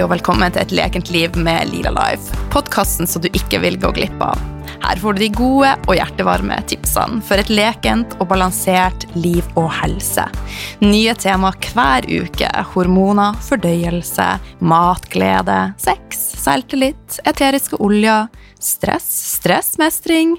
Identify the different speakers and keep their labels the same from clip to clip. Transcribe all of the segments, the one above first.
Speaker 1: Og velkommen til Et lekent liv med Lila Life, podkasten som du ikke vil gå glipp av. Her får du de gode og hjertevarme tipsene for et lekent og balansert liv og helse. Nye tema hver uke. Hormoner, fordøyelse, matglede, sex, selvtillit, eteriske oljer, stress, stressmestring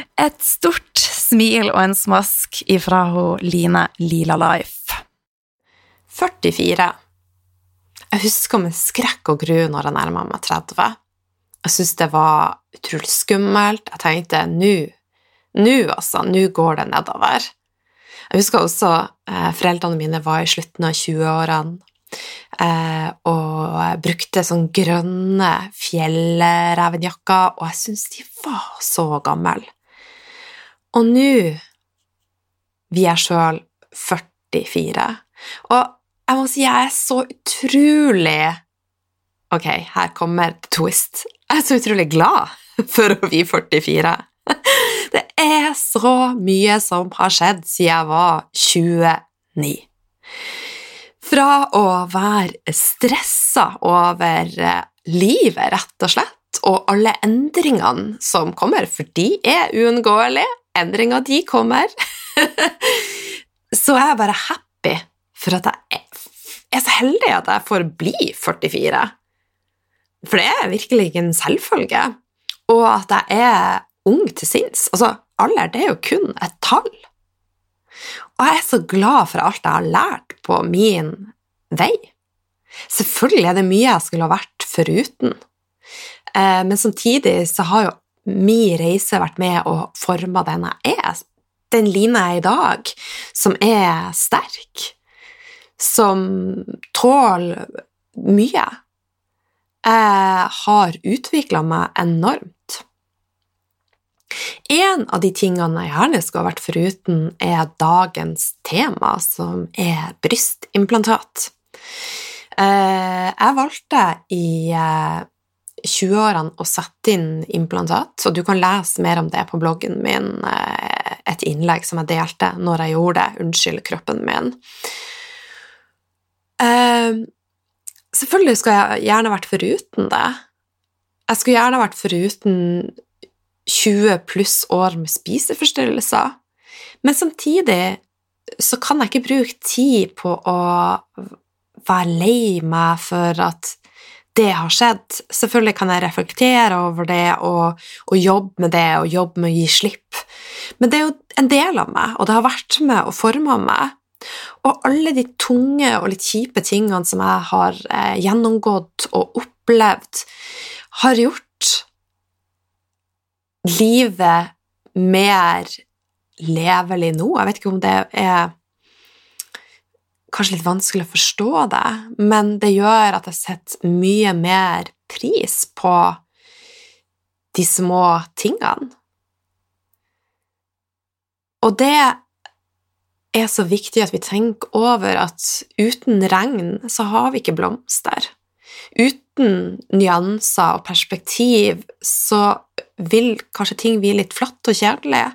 Speaker 1: Et stort smil og en smask ifra hun Line Lila Life.
Speaker 2: 44. Jeg husker med skrekk og gru når jeg nærma meg 30. Jeg syntes det var utrolig skummelt. Jeg tenkte nå, nå altså, nå går det nedover. Jeg husker også eh, foreldrene mine var i slutten av 20-årene eh, og brukte sånn grønne fjellrevenjakker, og jeg syntes de var så gamle. Og nå vi er sjøl 44. Og jeg må si jeg er så utrolig Ok, her kommer twist. Jeg er så utrolig glad for å bli 44. Det er så mye som har skjedd siden jeg var 29. Fra å være stressa over eh, livet, rett og slett, og alle endringene som kommer, for de er uunngåelige, endringer de kommer, så er jeg bare happy for at jeg er så heldig at jeg får bli 44. For det er virkelig ikke en selvfølge. Og at jeg er ung til sinns. Altså, alder, det er jo kun et tall. Og jeg er så glad for alt jeg har lært på min vei. Selvfølgelig er det mye jeg skulle ha vært foruten, eh, men samtidig så har jo min reise vært med og forma den jeg er. Den Line jeg er i dag, som er sterk, som tåler mye. Jeg har utvikla meg enormt. En av de tingene jeg gjerne skulle vært foruten, er dagens tema, som er brystimplantat. Eh, jeg valgte i 20-årene å sette inn implantat, og du kan lese mer om det på bloggen min, eh, et innlegg som jeg delte når jeg gjorde det, 'Unnskyld kroppen min'. Uh, selvfølgelig skulle jeg gjerne vært foruten det. Jeg skulle gjerne vært foruten 20 pluss år med spiseforstyrrelser, men samtidig så kan jeg ikke bruke tid på å være lei meg for at det har skjedd. Selvfølgelig kan jeg reflektere over det og, og, jobbe med det og jobbe med å gi slipp, men det er jo en del av meg, og det har vært med og forma meg. Og alle de tunge og litt kjipe tingene som jeg har eh, gjennomgått og opplevd, har gjort livet mer levelig nå. Jeg vet ikke om det er kanskje litt vanskelig å forstå det, men det gjør at jeg setter mye mer pris på de små tingene. Og det er så viktig at vi tenker over at uten regn så har vi ikke blomster. Uten nyanser og perspektiv så vil kanskje ting bli litt flatt og kjedelig.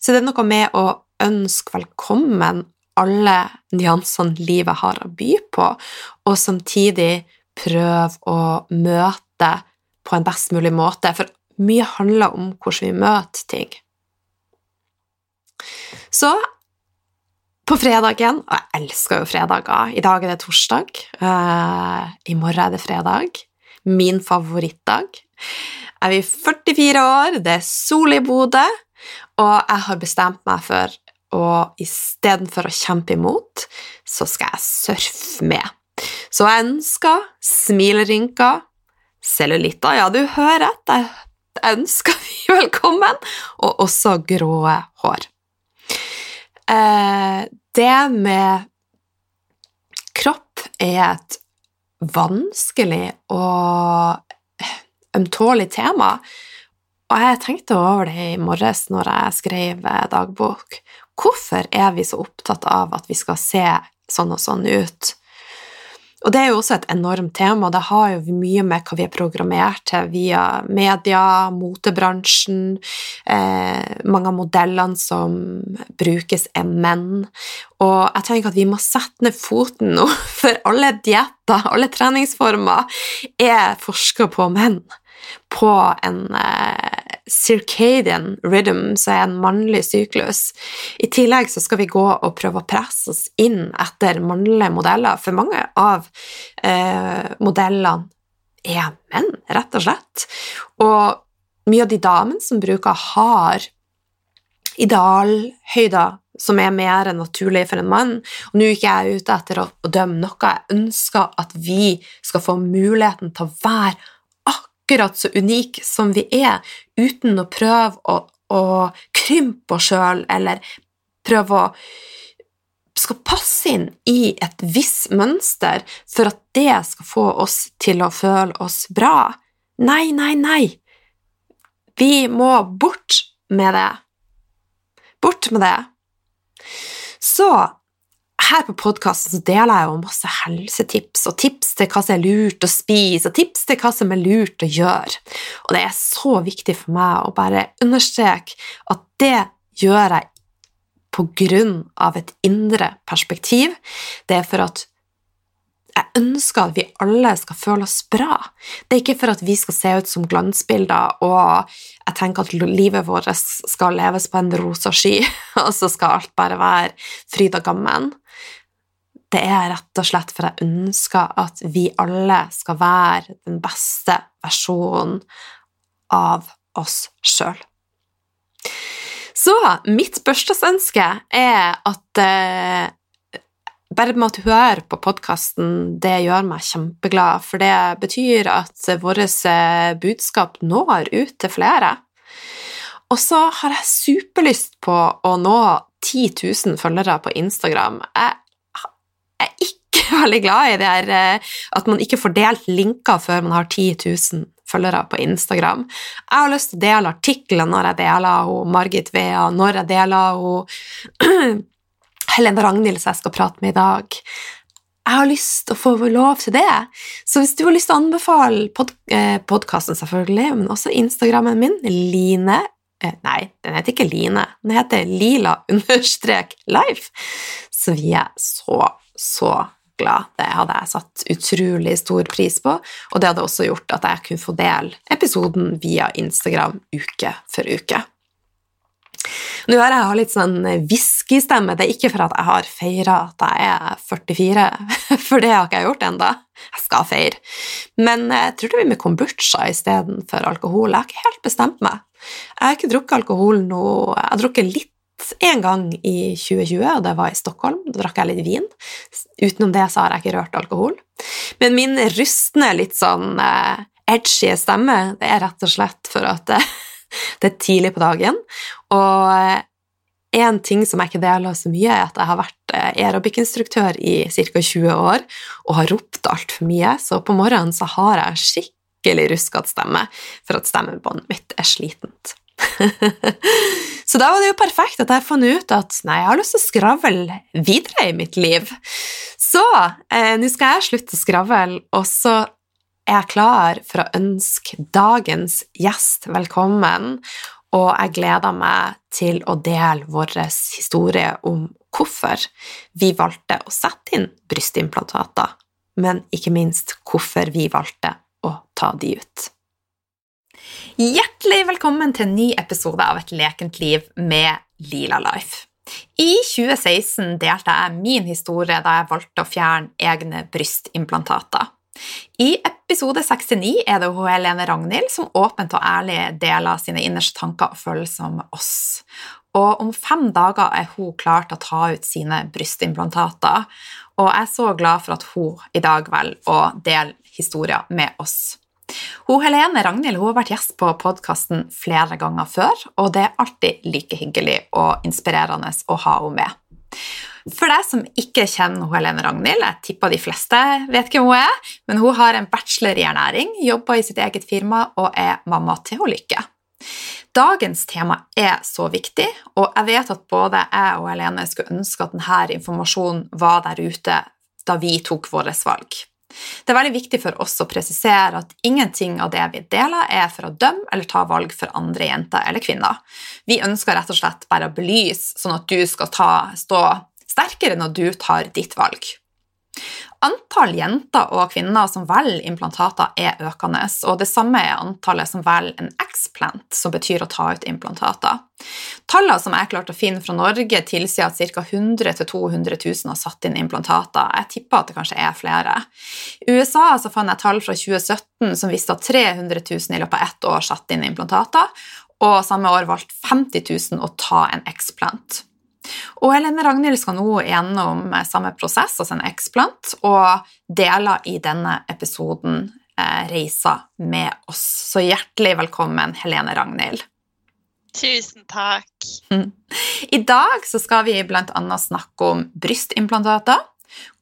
Speaker 2: Så det er noe med å ønske velkommen alle nyansene livet har å by på, og samtidig prøve å møte på en best mulig måte, for mye handler om hvordan vi møter ting. Så på fredagen Og jeg elsker jo fredager. I dag er det torsdag. Uh, I morgen er det fredag. Min favorittdag. Jeg er 44 år, det er sol i Bodø, og jeg har bestemt meg for å istedenfor å kjempe imot, så skal jeg surfe med. Så jeg ønsker smilerynker, cellulitter, ja, du hører at jeg ønsker vi velkommen, og også grå hår. Eh, det med kropp er et vanskelig og ømtålig tema, og jeg tenkte over det i morges når jeg skrev dagbok. Hvorfor er vi så opptatt av at vi skal se sånn og sånn ut? Og det er jo også et enormt tema, det har jo mye med hva vi er programmert til via media, motebransjen, eh, mange av modellene som brukes, er menn. Og jeg tenker at vi må sette ned foten nå, for alle dietter, alle treningsformer, er forska på menn på en eh, circadian rhythm, som er en mannlig syklus. I tillegg så skal vi gå og prøve å presse oss inn etter mannlige modeller, for mange av eh, modellene er menn, rett og slett. Og mye av de damene som bruker, har idealhøyder som er mer naturlig for en mann. Og nå er ikke jeg ute etter å dømme noe, jeg ønsker at vi skal få muligheten til å være akkurat så unike som vi er, uten å prøve å, å krympe oss sjøl eller prøve å skal passe inn i et visst mønster for at det skal få oss til å føle oss bra. Nei, nei, nei. Vi må bort med det. Bort med det. Så her på podkasten deler jeg jo masse helsetips og tips til hva som er lurt å spise, og tips til hva som er lurt å gjøre. Og det er så viktig for meg å bare understreke at det gjør jeg på grunn av et indre perspektiv. Det er for at jeg ønsker at vi alle skal føle oss bra. Det er ikke for at vi skal se ut som glansbilder, og jeg tenker at livet vårt skal leves på en rosa sky, og så skal alt bare være fryd og gammen. Det er rett og slett for jeg ønsker at vi alle skal være den beste versjonen av oss sjøl. Så mitt bursdagsønske er at eh, bare med at du hører på podkasten, det gjør meg kjempeglad, for det betyr at vårt eh, budskap når ut til flere. Og så har jeg superlyst på å nå 10 000 følgere på Instagram. Jeg, er ikke veldig glad i det her eh, at man ikke får delt linker før man har 10 000 følgere på Instagram. Jeg har lyst til å dele artikler når jeg deler henne, Margit Vea, når jeg deler av Helene Ragnhild som jeg skal prate med i dag. Jeg har lyst til å få lov til det. Så hvis du har lyst til å anbefale pod eh, podkasten, selvfølgelig, men også Instagrammen min, Line eh, Nei, den heter ikke Line, den heter Lila understrek life. Så vi er så, så glad. Det hadde jeg satt utrolig stor pris på, og det hadde også gjort at jeg kunne få dele episoden via Instagram uke for uke. Nå har jeg litt sånn whiskystemme. Det er ikke for at jeg har feira at jeg er 44, for det har ikke jeg gjort ennå. Jeg skal feire. Men jeg tror det blir med kombucha istedenfor alkohol. Jeg har ikke helt bestemt meg. Jeg har ikke drukket alkohol nå Jeg har drukket litt en gang i 2020, og det var i Stockholm. Da drakk jeg litt vin. Utenom det så har jeg ikke rørt alkohol. Men min rustne, litt sånn eh, edgy stemme, det er rett og slett for at eh, det er tidlig på dagen. Og en ting som jeg ikke deler så mye, er at jeg har vært eh, aerobic-instruktør i ca. 20 år og har ropt altfor mye, så på morgenen så har jeg skikkelig ruskete stemme for at stemmebåndet mitt er slitent. så da var det jo perfekt at jeg fant ut at nei, jeg har lyst til å skravle videre i mitt liv. Så eh, nå skal jeg slutte å skravle, og så er klar for å ønske dagens gjest velkommen og jeg gleder meg til å dele vår historie om hvorfor vi valgte å sette inn brystimplantater, men ikke minst hvorfor vi valgte å ta de ut. Hjertelig velkommen til en ny episode av Et lekent liv med Lila Life. I 2016 delte jeg min historie da jeg valgte å fjerne egne brystimplantater.
Speaker 3: I episode 69 er det hun Helene Ragnhild som åpent og ærlig deler sine innerste tanker og følelser med oss. Og om fem dager er hun klar til å ta ut sine brystimplantater. Og jeg er så glad for at hun i dag velger å dele historien med oss. Hun Helene Ragnhild hun har vært gjest på podkasten flere ganger før, og det er alltid like hyggelig og inspirerende å ha henne med. For deg som ikke kjenner hun Helene Ragnhild, jeg tipper de fleste vet hvem hun er, men hun har en bachelor i ernæring, jobber i sitt eget firma og er mamma til Lykke. Dagens tema er så viktig, og jeg vet at både jeg og Helene skulle ønske at denne informasjonen var der ute da vi tok våre valg. Det er veldig viktig for oss å presisere at ingenting av det vi deler, er for å dømme eller ta valg for andre jenter eller kvinner. Vi ønsker rett og slett bare å belyse, sånn at du skal ta, stå sterkere når du tar ditt valg. Antall jenter og kvinner som velger implantater, er økende, og det samme er antallet som velger en explant, som betyr å ta ut implantater. Tallene som jeg klarte å finne fra Norge, tilsier at ca. 100 000-200 000 har satt inn implantater. Jeg tipper at det kanskje er flere. I USA fant jeg tall fra 2017 som viste at 300 000 i løpet av ett år satte inn implantater, og samme år valgte 50 000 å ta en explant. Og Helene Ragnhild skal nå gjennom samme prosess, altså en explant, og deler i denne episoden eh, reisa med oss. Så hjertelig velkommen, Helene Ragnhild.
Speaker 4: Tusen takk.
Speaker 3: I dag så skal vi bl.a. snakke om brystimplantater,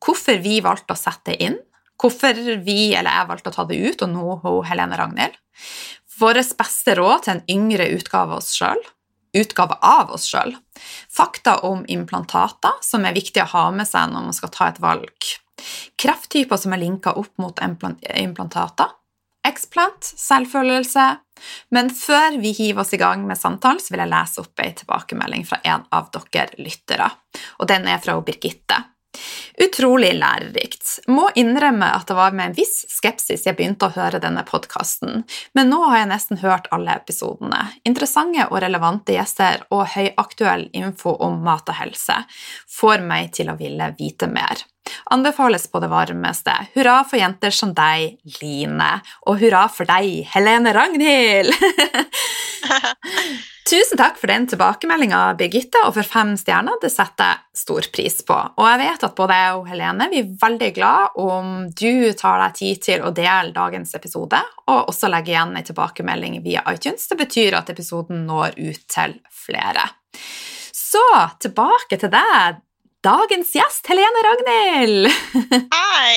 Speaker 3: hvorfor vi valgte å sette det inn, hvorfor vi eller jeg valgte å ta det ut, og nå hun Helene Ragnhild, våre beste råd til en yngre utgave av oss sjøl, utgave av oss sjøl. Fakta om implantater, som er viktig å ha med seg når man skal ta et valg. Krefttyper som er linka opp mot implantater. Explant, selvfølelse. Men før vi hiver oss i gang med samtalen, så vil jeg lese opp ei tilbakemelding fra en av dere lyttere. Og den er fra Birgitte. Utrolig lærerikt. Må innrømme at det var med en viss skepsis jeg begynte å høre denne podkasten, men nå har jeg nesten hørt alle episodene. Interessante og relevante gjester og høyaktuell info om mat og helse får meg til å ville vite mer. Anbefales på det varmeste. Hurra for jenter som deg, Line, og hurra for deg, Helene Ragnhild! Tusen takk for den tilbakemeldinga, Birgitte, og for fem stjerner. Det setter jeg stor pris på. Og jeg vet at både jeg og Helene vi er veldig glad om du tar deg tid til å dele dagens episode, og også legge igjen en tilbakemelding via iTunes. Det betyr at episoden når ut til flere. Så tilbake til deg, dagens gjest, Helene Ragnhild.
Speaker 4: Hei!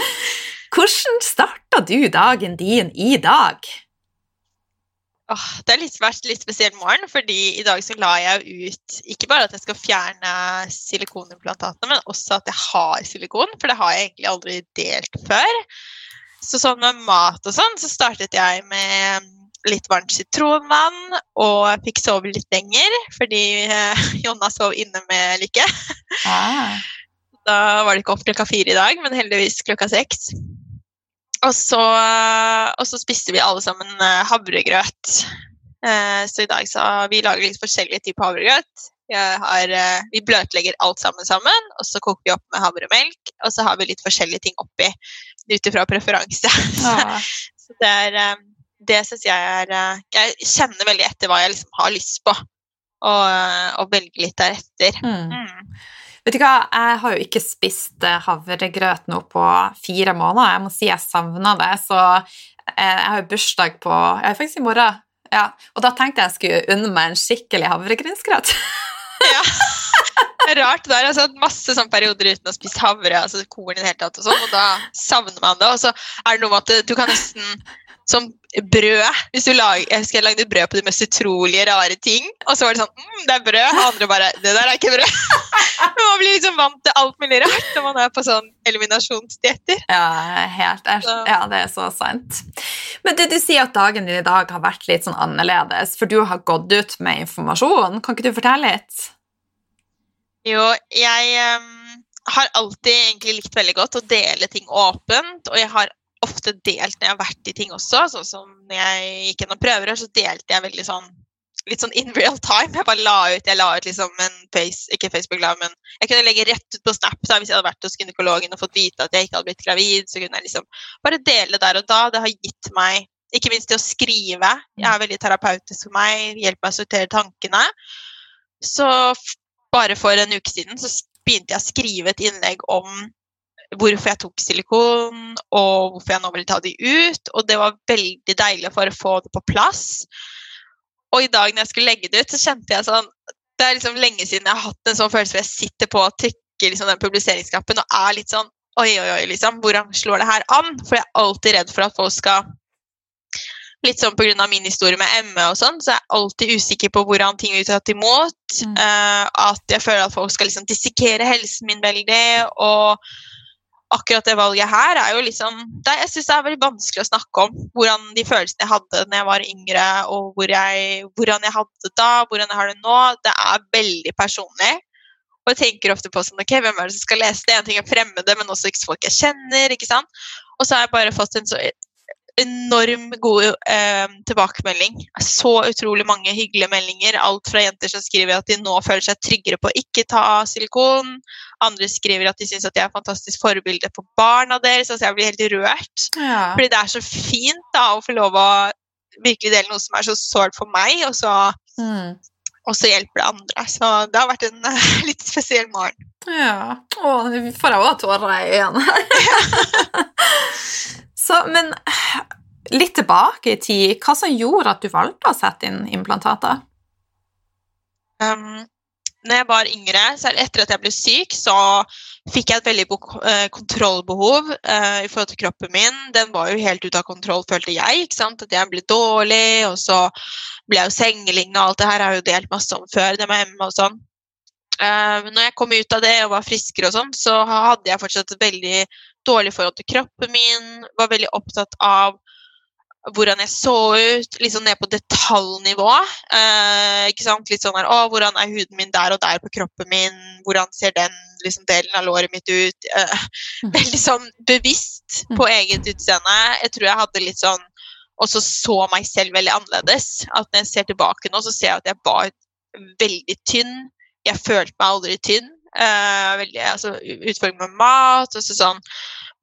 Speaker 3: Hvordan starta du dagen din i dag?
Speaker 4: Åh, det har vært litt spesiell morgen, fordi i dag så la jeg ut ikke bare at jeg skal fjerne silikonimplantatene, men også at jeg har silikon, for det har jeg egentlig aldri delt før. Så sånn med mat og sånn, så startet jeg med litt varmt sitronvann og fikk sove litt lenger, fordi eh, Jonna sov inne med Lykke. Ah. Da var det ikke opp klokka fire i dag, men heldigvis klokka seks. Og så, og så, spiste vi alle sammen eh, havregrøt. Eh, så i dag så vi lager litt forskjellige typer havregrøt. Har, eh, vi bløtlegger alt sammen sammen, og så koker vi opp med havremelk. Og så har vi litt forskjellige ting oppi ut ifra preferanse. Ah. så det er Det syns jeg er Jeg kjenner veldig etter hva jeg liksom har lyst på, og, og velger litt deretter. Mm. Mm.
Speaker 3: Vet du hva, Jeg har jo ikke spist eh, havregrøt nå på fire måneder. Jeg må si jeg savna det. Så eh, jeg har jo bursdag på jeg er faktisk i morgen. Ja, og da tenkte jeg jeg skulle unne meg en skikkelig havregrynsgrøt.
Speaker 4: ja. Rart. Der. Hatt masse sånn perioder uten å spise havre, altså korn i det hele tatt, og sånn, og da savner man det. Og så er det noe med at du kan nesten som brød. Hvis du lager, jeg husker jeg lagde brød på de mest utrolige, rare ting. Og så var det sånn mm, Det er brød. Og andre bare Det der er ikke brød. man blir liksom vant til alt mulig rart når man er på sånn eliminasjonsdietter.
Speaker 3: Ja, helt, ja, det er så sant. Men du, du sier at dagen din i dag har vært litt sånn annerledes, for du har gått ut med informasjon. Kan ikke du fortelle litt?
Speaker 4: Jo, jeg um, har alltid egentlig likt veldig godt å dele ting åpent, og jeg har ofte delt når jeg har vært i ting også. Sånn som når jeg gikk gjennom prøver, så delte jeg veldig sånn litt sånn in real time. Jeg bare la ut jeg la ut liksom en face, ikke Facebook-la, men jeg kunne legge rett ut på Snap da, hvis jeg hadde vært hos gynekologen og fått vite at jeg ikke hadde blitt gravid. så kunne jeg liksom bare dele der og da. Det har gitt meg ikke minst det å skrive. Jeg er veldig terapeutisk for meg, hjelper meg å sortere tankene. Så bare for en uke siden så begynte jeg å skrive et innlegg om hvorfor jeg tok silikon, og hvorfor jeg nå ville ta de ut. Og det var veldig deilig for å få det på plass. Og i dag når jeg skulle legge det ut, så kjente jeg sånn Det er liksom lenge siden jeg har hatt en sånn følelse hvor jeg sitter på og trykker liksom den publiseringsknappen og er litt sånn Oi, oi, oi, liksom. Hvordan slår det her an? For jeg er alltid redd for at folk skal Litt sånn pga. min historie med ME og sånn, så er jeg alltid usikker på hvordan ting blir tatt imot. Mm. Uh, at jeg føler at folk skal liksom dissekere helsen min veldig. og akkurat det valget her er jo liksom det, Jeg syns det er veldig vanskelig å snakke om hvordan de følelsene jeg hadde da jeg var yngre, og hvor jeg, hvordan jeg hadde det da, hvordan jeg har det nå. Det er veldig personlig. Og jeg tenker ofte på sånn, ok, hvem er det som skal lese det? En ting er fremmede, men også folk jeg kjenner. ikke sant? Og så har jeg bare fått en så enorm god eh, tilbakemelding. Så utrolig mange hyggelige meldinger. Alt fra jenter som skriver at de nå føler seg tryggere på å ikke ta silikon. Andre skriver at de syns at jeg er et fantastisk forbilde for barna deres. Altså jeg blir helt rørt. Ja. Fordi det er så fint da, å få lov å virkelig dele noe som er så sårt for meg, og så, mm. og så hjelper det andre. Så det har vært en uh, litt spesiell morgen.
Speaker 2: Ja. Å, får jeg òg tårer i øynene. Så, men litt tilbake i tid, hva som gjorde at du valgte å sette inn implantater?
Speaker 4: Um, når jeg var yngre, selv etter at jeg ble syk, så fikk jeg et veldig uh, kontrollbehov uh, i forhold til kroppen min. Den var jo helt ute av kontroll, følte jeg. ikke sant? At jeg ble dårlig, og så ble jeg jo sengeliggende, og alt det her har jeg jo delt masse om før, det med hjemme og sånn. Uh, når jeg kom ut av det og var friskere og sånn, så hadde jeg fortsatt et veldig dårlig forhold til kroppen min, var veldig opptatt av hvordan jeg så ut, sånn ned på detaljnivå. Eh, ikke sant? Litt sånn her, å, hvordan er huden min der og der på kroppen min? Hvordan ser den liksom, delen av låret mitt ut? Eh, mm. veldig sånn bevisst mm. på eget utseende. Jeg tror jeg hadde litt sånn Og så så meg selv veldig annerledes. At når jeg ser tilbake nå, så ser jeg at jeg var veldig tynn. Jeg følte meg aldri tynn. Eh, veldig, altså, utfordring med mat. og så sånn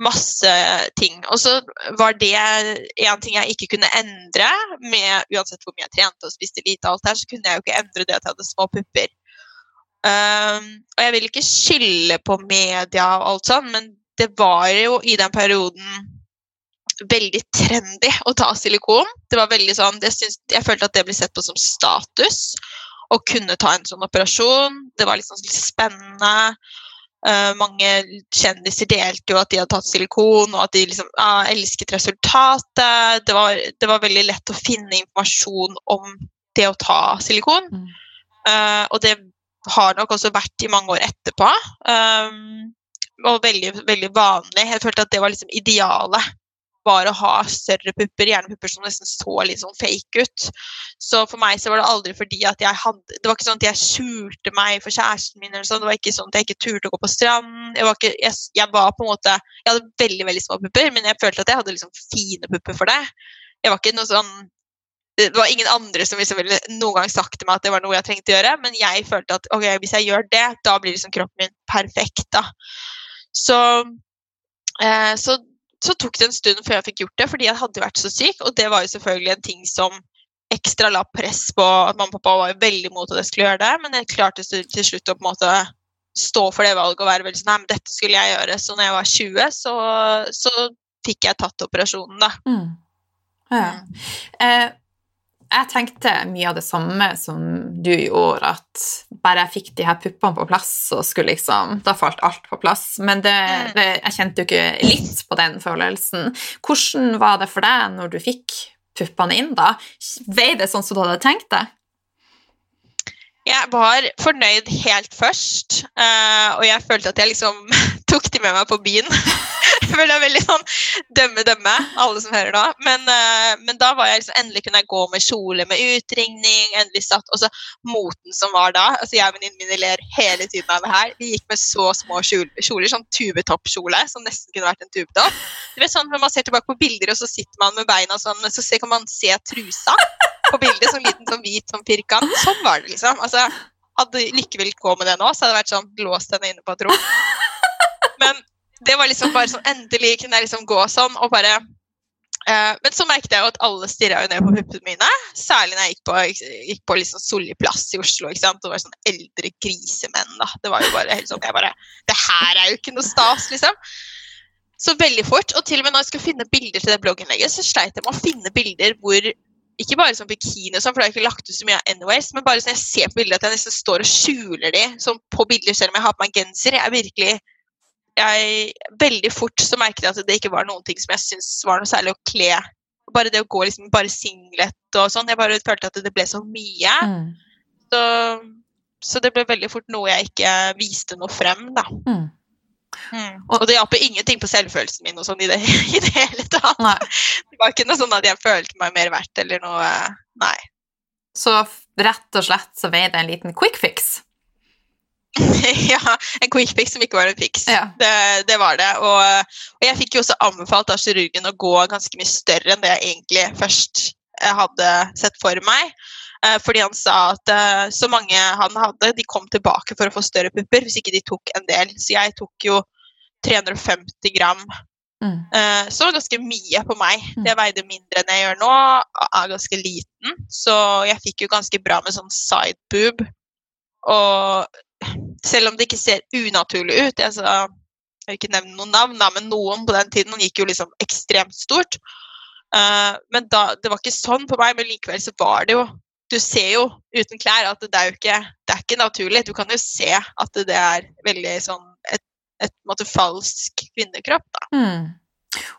Speaker 4: masse ting. Og så var det en ting jeg ikke kunne endre, med, uansett hvor mye jeg trente og spiste lite, alt her, så kunne jeg jo ikke endre det at jeg hadde små pupper. Um, og jeg vil ikke skylde på media og alt sånn, men det var jo i den perioden veldig trendy å ta silikon. Det var veldig sånn, synes, jeg følte at det ble sett på som status å kunne ta en sånn operasjon. Det var liksom spennende. Uh, mange kjendiser delte jo at de hadde tatt silikon, og at de liksom, uh, elsket resultatet. Det var, det var, veldig lett å finne informasjon om det å ta silikon. Mm. Uh, og det har nok også vært i mange år etterpå. Um, og veldig, veldig vanlig. Jeg følte at det var liksom idealet var å ha større pupper, gjerne pupper som nesten så litt sånn fake ut. Så for meg så var det aldri fordi at jeg hadde Det var ikke sånn at jeg skjulte meg for kjæresten min, eller sånn. det var ikke sånn at jeg ikke turte å gå på strand. Jeg var, ikke, jeg, jeg var, på en måte Jeg hadde veldig veldig små pupper, men jeg følte at jeg hadde liksom fine pupper for det. Jeg var ikke noe sånn det var ingen andre som liksom ville noen gang sagt til meg at det var noe jeg trengte å gjøre, men jeg følte at ok, hvis jeg gjør det, da blir liksom kroppen min perfekt. da. Så, eh, så så tok det en stund før jeg fikk gjort det, fordi jeg hadde vært så syk. Og det var jo selvfølgelig en ting som ekstra la press på at mamma og pappa var veldig imot at jeg skulle gjøre det. Men jeg klarte til slutt å på en måte stå for det valget og være veldig sånn Nei, men dette skulle jeg gjøre. Så når jeg var 20, så, så fikk jeg tatt operasjonen, da. Mm.
Speaker 2: Ja. Mm. Eh, jeg tenkte mye av det samme som du gjorde, at bare jeg fikk de her puppene på plass, så skulle liksom Da falt alt på plass. Men det, mm. det, jeg kjente jo ikke litt på den følelsen. Hvordan var det for deg når du fikk puppene inn, da? Vei det sånn som du hadde tenkt det?
Speaker 4: Jeg var fornøyd helt først, uh, og jeg følte at jeg liksom tok de med meg på byen. jeg føler er veldig sånn dømme-dømme, alle som hører nå. Men, uh, men, da var jeg liksom, endelig kunne jeg gå med kjole med utringning. endelig satt, Og så moten som var da. altså Jeg og venninnene mine ler hele tiden av det her. De gikk med så små kjoler, sånn tubetoppkjole som nesten kunne vært en tubetopp. Du vet sånn Når man ser tilbake på bilder, og så sitter man med beina sånn, så kan man se trusa. på bildet, sånn liten sånn hvit sånn firkant. Sånn var det, liksom. Altså, hadde villet gå med det nå, så hadde det vært sånn låst henne inne på et rom. Men det var liksom bare sånn Endelig kunne jeg liksom gå sånn og bare eh, Men så merket jeg jo at alle stirra ned på puppene mine. Særlig når jeg gikk på, gikk på liksom Solli plass i Oslo. ikke sant? Det var sånn eldre grisemenn. da. Det var jo bare helt sånn, jeg bare, Det her er jo ikke noe stas, liksom. Så veldig fort. Og til og med når jeg skulle finne bilder til det blogginnlegget, så sleit jeg med å finne bilder hvor ikke bare sånn bikini, og sånn, for det har ikke lagt ut så mye anyways, men bare sånn jeg ser på bilder at jeg nesten står og skjuler de sånn på bilder selv om jeg har på meg genser. Jeg er virkelig jeg, Veldig fort så merket jeg at det ikke var noen ting som jeg syntes var noe særlig å kle. Bare det å gå liksom bare singlet og sånn. Jeg bare følte at det ble så mye.
Speaker 2: Mm.
Speaker 4: Så, så det ble veldig fort noe jeg ikke viste noe frem, da.
Speaker 2: Mm.
Speaker 4: Mm. Og det hjalp ingenting på selvfølelsen min og sånn i det, i det hele tatt.
Speaker 2: Nei.
Speaker 4: Det var ikke noe sånn at jeg følte meg mer verdt eller noe Nei.
Speaker 2: Så rett og slett så veide en liten quick fix.
Speaker 4: ja, en quick fix som ikke var en fix.
Speaker 2: Ja.
Speaker 4: Det, det var det. Og, og jeg fikk jo også anbefalt av kirurgen å gå ganske mye større enn det jeg egentlig først eh, hadde sett for meg. Eh, Fordi han sa at eh, så mange han hadde, de kom tilbake for å få større pupper hvis ikke de tok en del. Så jeg tok jo 350 gram
Speaker 2: Mm.
Speaker 4: Så ganske mye på meg.
Speaker 2: Mm.
Speaker 4: Jeg veide mindre enn jeg gjør nå, er ganske liten, så jeg fikk jo ganske bra med sånn side boob. Og selv om det ikke ser unaturlig ut sa, jeg vil ikke nevne noen navn, men noen på den tiden gikk jo liksom ekstremt stort. Uh, men da, det var ikke sånn på meg, men likevel så var det jo Du ser jo uten klær at det er jo ikke, det er ikke naturlig. Du kan jo se at det er veldig sånn et, et måte falsk kvinnekropp, da.
Speaker 2: Mm.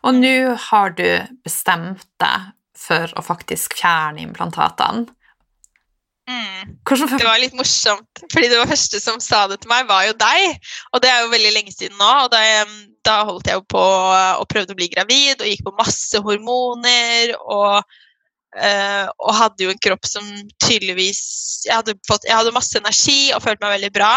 Speaker 2: Og nå har du bestemt deg for å faktisk fjerne implantatene.
Speaker 4: Mm. Det var litt morsomt, fordi det var første som sa det til meg, var jo deg. Og det er jo veldig lenge siden nå. Og da, da holdt jeg jo på og prøvde å bli gravid og gikk på masse hormoner. Og, øh, og hadde jo en kropp som tydeligvis jeg hadde, fått, jeg hadde masse energi og følte meg veldig bra.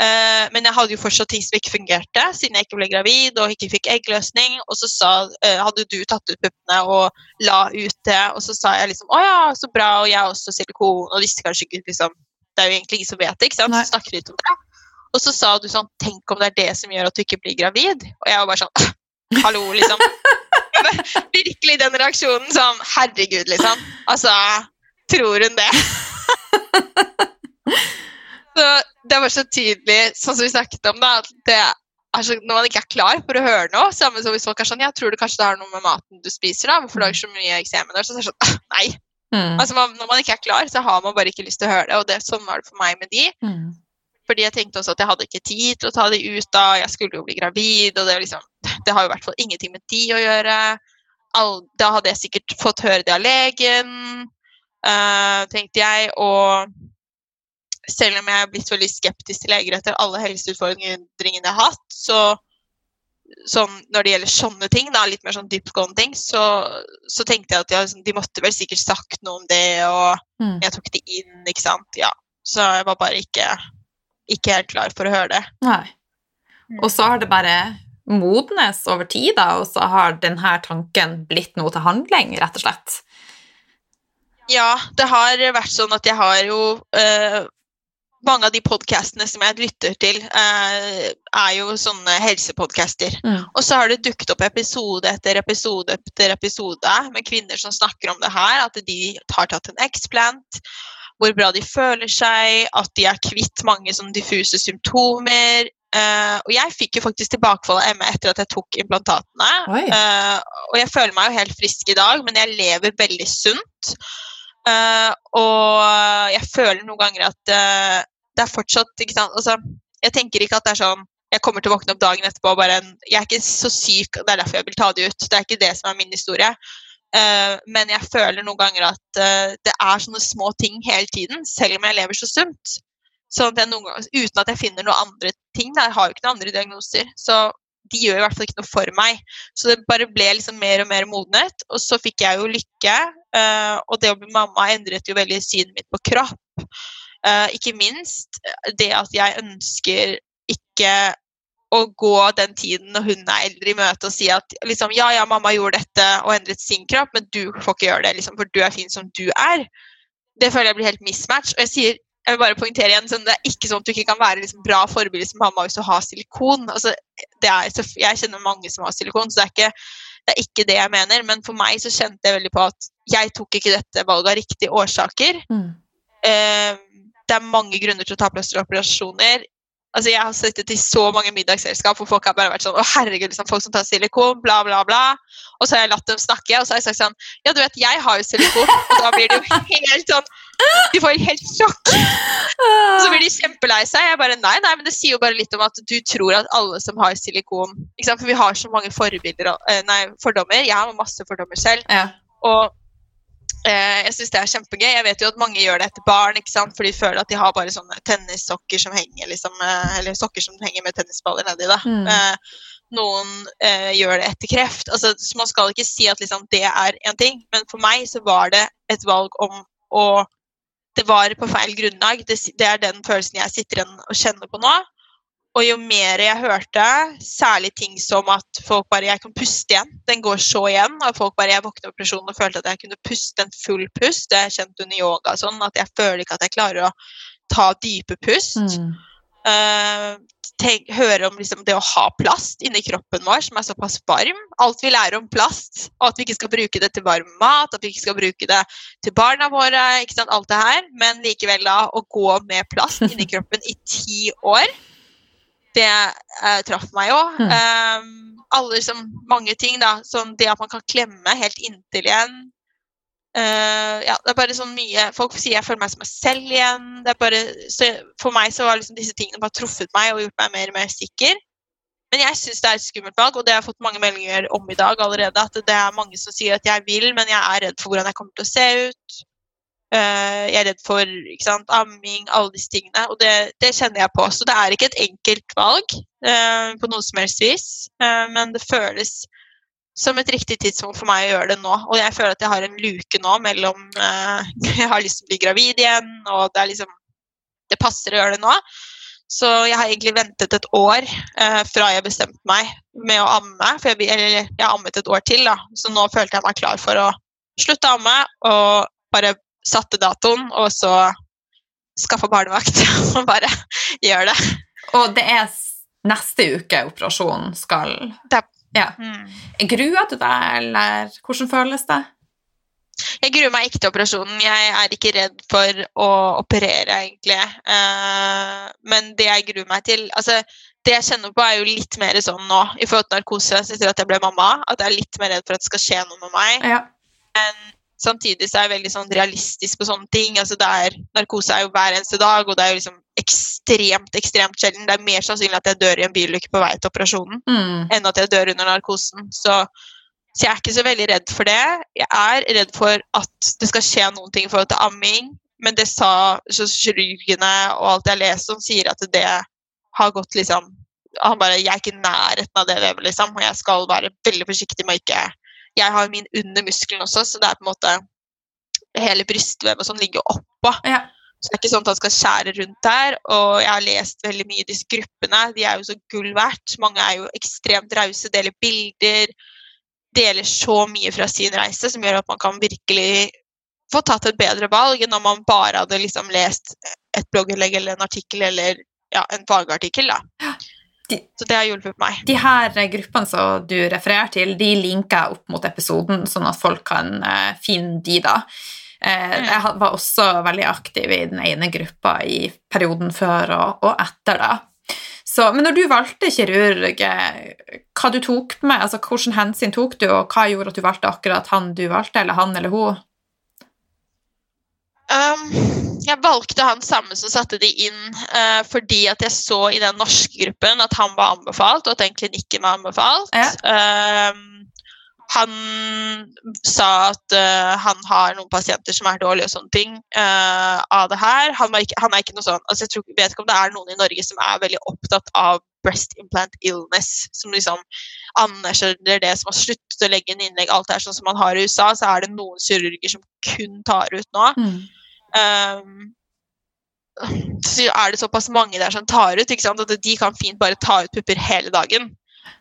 Speaker 4: Eh, men jeg hadde jo fortsatt ting som ikke fungerte, siden jeg ikke ble gravid og ikke fikk eggløsning. Og så sa, uh, hadde du tatt ut puppene og la ut det, og så sa jeg liksom å ja, så bra, og jeg har også silikon, og visste kanskje ikke liksom Det er jo egentlig ingen som vet det, ikke sant?
Speaker 2: Nei.
Speaker 4: Så snakker litt om det. Og så sa du sånn Tenk om det er det som gjør at du ikke blir gravid? Og jeg var bare sånn Hallo, liksom. Virkelig den reaksjonen sånn Herregud, liksom. Altså, tror hun det? så det var så tydelig, sånn som vi snakket om, da, at det er så, når man ikke er klar for å høre noe, samme som hvis folk er sånn Jeg tror det kanskje det har noe med maten du spiser, da, hvorfor lager du så mye eksemen? Så er det sånn «Ah, Nei.
Speaker 2: Mm.
Speaker 4: Altså, man, når man ikke er klar, så har man bare ikke lyst til å høre det, og det, sånn var det for meg med de.
Speaker 2: Mm.
Speaker 4: Fordi jeg tenkte også at jeg hadde ikke tid til å ta de ut da, jeg skulle jo bli gravid, og det, liksom, det har jo i hvert fall ingenting med de å gjøre. All, da hadde jeg sikkert fått høre det av legen, uh, tenkte jeg, og selv om jeg er blitt veldig skeptisk til leger etter alle helseutfordringene jeg har hatt, så sånn, når det gjelder sånne ting, da, litt mer sånn dyptgående ting, så, så tenkte jeg at ja, de måtte vel sikkert sagt noe om det, og
Speaker 2: Mm.
Speaker 4: jeg tok det inn, ikke sant. Ja. Så jeg var bare ikke, ikke helt klar for å høre det.
Speaker 2: Nei. Og så har det bare modnes over tid, da, og så har denne tanken blitt noe til handling, rett og slett.
Speaker 4: Ja, det har vært sånn at jeg har jo eh, Mange av de podkastene som jeg lytter til, eh, er jo sånne helsepodcaster.
Speaker 2: Mm.
Speaker 4: Og så har det dukket opp episode etter episode etter episode med kvinner som snakker om det her, at de har tatt en X-plant, hvor bra de føler seg, at de er kvitt mange sånne diffuse symptomer. Eh, og jeg fikk jo faktisk tilbakefall av ME etter at jeg tok implantatene. Eh, og jeg føler meg jo helt frisk i dag, men jeg lever veldig sunt. Uh, og jeg føler noen ganger at eh, det er fortsatt ikke sant? Altså, Jeg tenker ikke at det er sånn jeg kommer til å våkne opp dagen etterpå og bare Jeg er ikke så syk, det er derfor jeg vil ta det ut. Det er ikke det som er min historie. Uh, men jeg føler noen ganger at uh, det er sånne små ting hele tiden, selv om jeg lever så sunt. Noen ganger, uten at jeg finner noen andre ting. Jeg har jo ikke noen andre diagnoser. Så de gjør i hvert fall ikke noe for meg. Så det bare ble liksom mer og mer modnet. Og så fikk jeg jo lykke, Uh, og det å bli mamma endret jo veldig synet mitt på kropp. Eh, ikke minst det at jeg ønsker ikke å gå den tiden når hun er eldre i møte og si at liksom, ja, ja, mamma gjorde dette og endret sin kropp, men du får ikke gjøre det, liksom, for du er fin som du er. Det føler jeg blir helt mismatch. Og jeg sier, jeg vil bare poengtere igjen, sånn, Det er ikke sånn at du ikke kan være liksom, bra forbilde som mamma hvis du har silikon. Altså, er, jeg kjenner mange som har silikon, så det er, ikke, det er, ikke, det jeg mener. Men for meg så kjente jeg veldig på at jeg tok ikke dette valget av riktige årsaker. Mm. Uh, det er mange grunner til å ta plass til operasjoner. Altså, jeg har sittet i så mange middagsselskap hvor folk har bare vært sånn Å, herregud, liksom, folk som tar silikon, bla, bla, bla. Og så har jeg latt dem snakke, og så har jeg sagt sånn Ja, du vet, jeg har jo silikon. Og da blir det jo helt sånn De får helt sjokk. Og så blir de kjempelei seg. Jeg bare Nei, nei, men det sier jo bare litt om at du tror at alle som har silikon ikke sant? For vi har så mange forbilder, og nei, fordommer. Jeg har masse fordommer selv. Ja. Og Eh, jeg syns det er kjempegøy. Jeg vet jo at mange gjør det etter barn, ikke sant? for de føler at de har bare sånne tennissokker som henger liksom, eh, eller sokker som henger med tennisballer nedi. da. Mm. Eh, noen eh, gjør det etter kreft. Altså, så Man skal ikke si at liksom, det er én ting, men for meg så var det et valg om å Det var på feil grunnlag. Det, det er den følelsen jeg sitter igjen og kjenner på nå. Og jo mer jeg hørte, særlig ting som at folk bare Jeg kan puste igjen. Den går så igjen. Og folk bare Jeg våknet opp operasjonen og følte at jeg kunne puste en full pust. Det har jeg kjent under yoga sånn, at jeg føler ikke at jeg klarer å ta dype pust. Mm. Uh, tenk, høre om liksom, det å ha plast inni kroppen vår som er såpass varm. Alt vi lærer om plast, og at vi ikke skal bruke det til varm mat, at vi ikke skal bruke det til barna våre. ikke sant, alt det her, Men likevel da å gå med plast inni kroppen i ti år det uh, traff meg jo. Mm. Um, alle liksom, mange ting, da. Sånn det at man kan klemme helt inntil igjen. Uh, ja, det er bare sånn mye Folk sier jeg føler meg som meg selv igjen. Det er bare, så for meg så var liksom disse tingene bare truffet meg og gjort meg mer og mer sikker. Men jeg syns det er et skummelt valg, og det har jeg fått mange meldinger om i dag allerede. At det er mange som sier at jeg vil, men jeg er redd for hvordan jeg kommer til å se ut. Uh, jeg er redd for sant, amming, alle disse tingene. Og det, det, kjenner jeg på. Så det er ikke et enkelt valg uh, på noe som helst vis. Uh, men det føles som et riktig tidspunkt for meg å gjøre det nå. Og jeg føler at jeg har en luke nå mellom Jeg har lyst til å bli gravid igjen, og det liksom Det passer å gjøre det nå. Så jeg har egentlig ventet et år fra jeg bestemte meg med å amme. For jeg, eller jeg har ammet et år til, da. Så nå følte jeg meg klar for å slutte å amme og bare satte datoen, og så skaffa barnevakt og bare gjør det.
Speaker 3: Og det er neste uke operasjonen skal
Speaker 4: det,
Speaker 3: ja. Mm. Gruer du deg, eller hvordan føles det?
Speaker 4: Jeg gruer meg ikke til operasjonen. Jeg er ikke redd for å operere, egentlig. Uh, men det jeg gruer meg til altså, Det jeg kjenner på, er jo litt mer sånn nå i forhold til narkose etter at jeg ble mamma. At jeg er litt mer redd for at det skal skje noe med meg. Ja. Men Samtidig så er jeg veldig sånn realistisk på sånne ting. Altså det er, narkose er jo hver eneste dag, og det er jo liksom ekstremt ekstremt sjelden. Det er mer sannsynlig at jeg dør i en bilulykke på vei til operasjonen, mm. enn at jeg dør under narkosen. Så, så, jeg er ikke så veldig redd for det. Jeg er redd for at det skal skje noen ting i forhold til amming, men det sa så kirurgene og alt jeg leser om, sier at det har gått liksom Han bare Jeg er ikke i nærheten av det vevet, liksom, og jeg skal være veldig forsiktig med å ikke jeg har min under muskelen også, så det er på en måte hele brystvevet som ligger oppå. Ja. Så det er ikke sånn at han skal skjære rundt der. Og jeg har lest veldig mye i disse gruppene. De er jo så gull verdt. Mange er jo ekstremt rause, deler bilder. Deler så mye fra sin reise som gjør at man kan virkelig få tatt et bedre valg enn om man bare hadde liksom lest et blogginnlegg eller en artikkel eller ja, en fagartikkel. da. De, så det har hjulpet meg.
Speaker 3: De her gruppene som du refererer til, de linker jeg opp mot episoden, sånn at folk kan uh, finne de, da. Uh, mm. Jeg var også veldig aktiv i den ene gruppa i perioden før og, og etter, da. Så, men når du valgte kirurg, eh, hva du tok med, altså hvilke hensyn tok du, og hva gjorde at du valgte akkurat han du valgte, eller han eller hun?
Speaker 4: Um, jeg valgte han samme som satte de inn uh, fordi at jeg så i den norske gruppen at han var anbefalt, og at den klinikken var anbefalt. Ja. Um, han sa at uh, han har noen pasienter som er dårlige og sånne ting uh, av det her. Han, ikke, han, er ikke noe sånn, altså jeg tror, vet ikke om det er noen i Norge som er veldig opptatt av breast implant illness, som liksom anerkjenner det, som har sluttet å legge inn innlegg. Alt er sånn som man har i USA, så er det noen kirurger som kun tar ut nå. Mm. Um, så er det såpass mange der som tar ut, ikke sant? at de kan fint bare ta ut pupper hele dagen.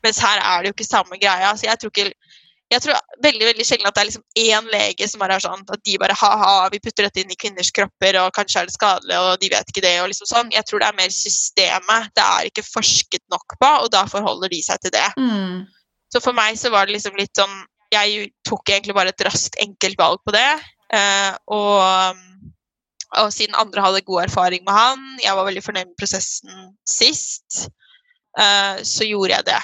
Speaker 4: Mens her er det jo ikke samme greia. Så jeg tror ikke jeg tror veldig veldig sjelden at det er liksom én lege som er sånn at de bare ha-ha, vi putter dette inn i kvinners kropper, og kanskje er det skadelig, og de vet ikke det, og liksom sånn. Jeg tror det er mer systemet. Det er ikke forsket nok på, og da forholder de seg til det.
Speaker 3: Mm.
Speaker 4: Så for meg så var det liksom litt sånn Jeg tok egentlig bare et raskt, enkelt valg på det. Eh, og, og siden andre hadde god erfaring med han, jeg var veldig fornøyd med prosessen sist, eh, så gjorde jeg det.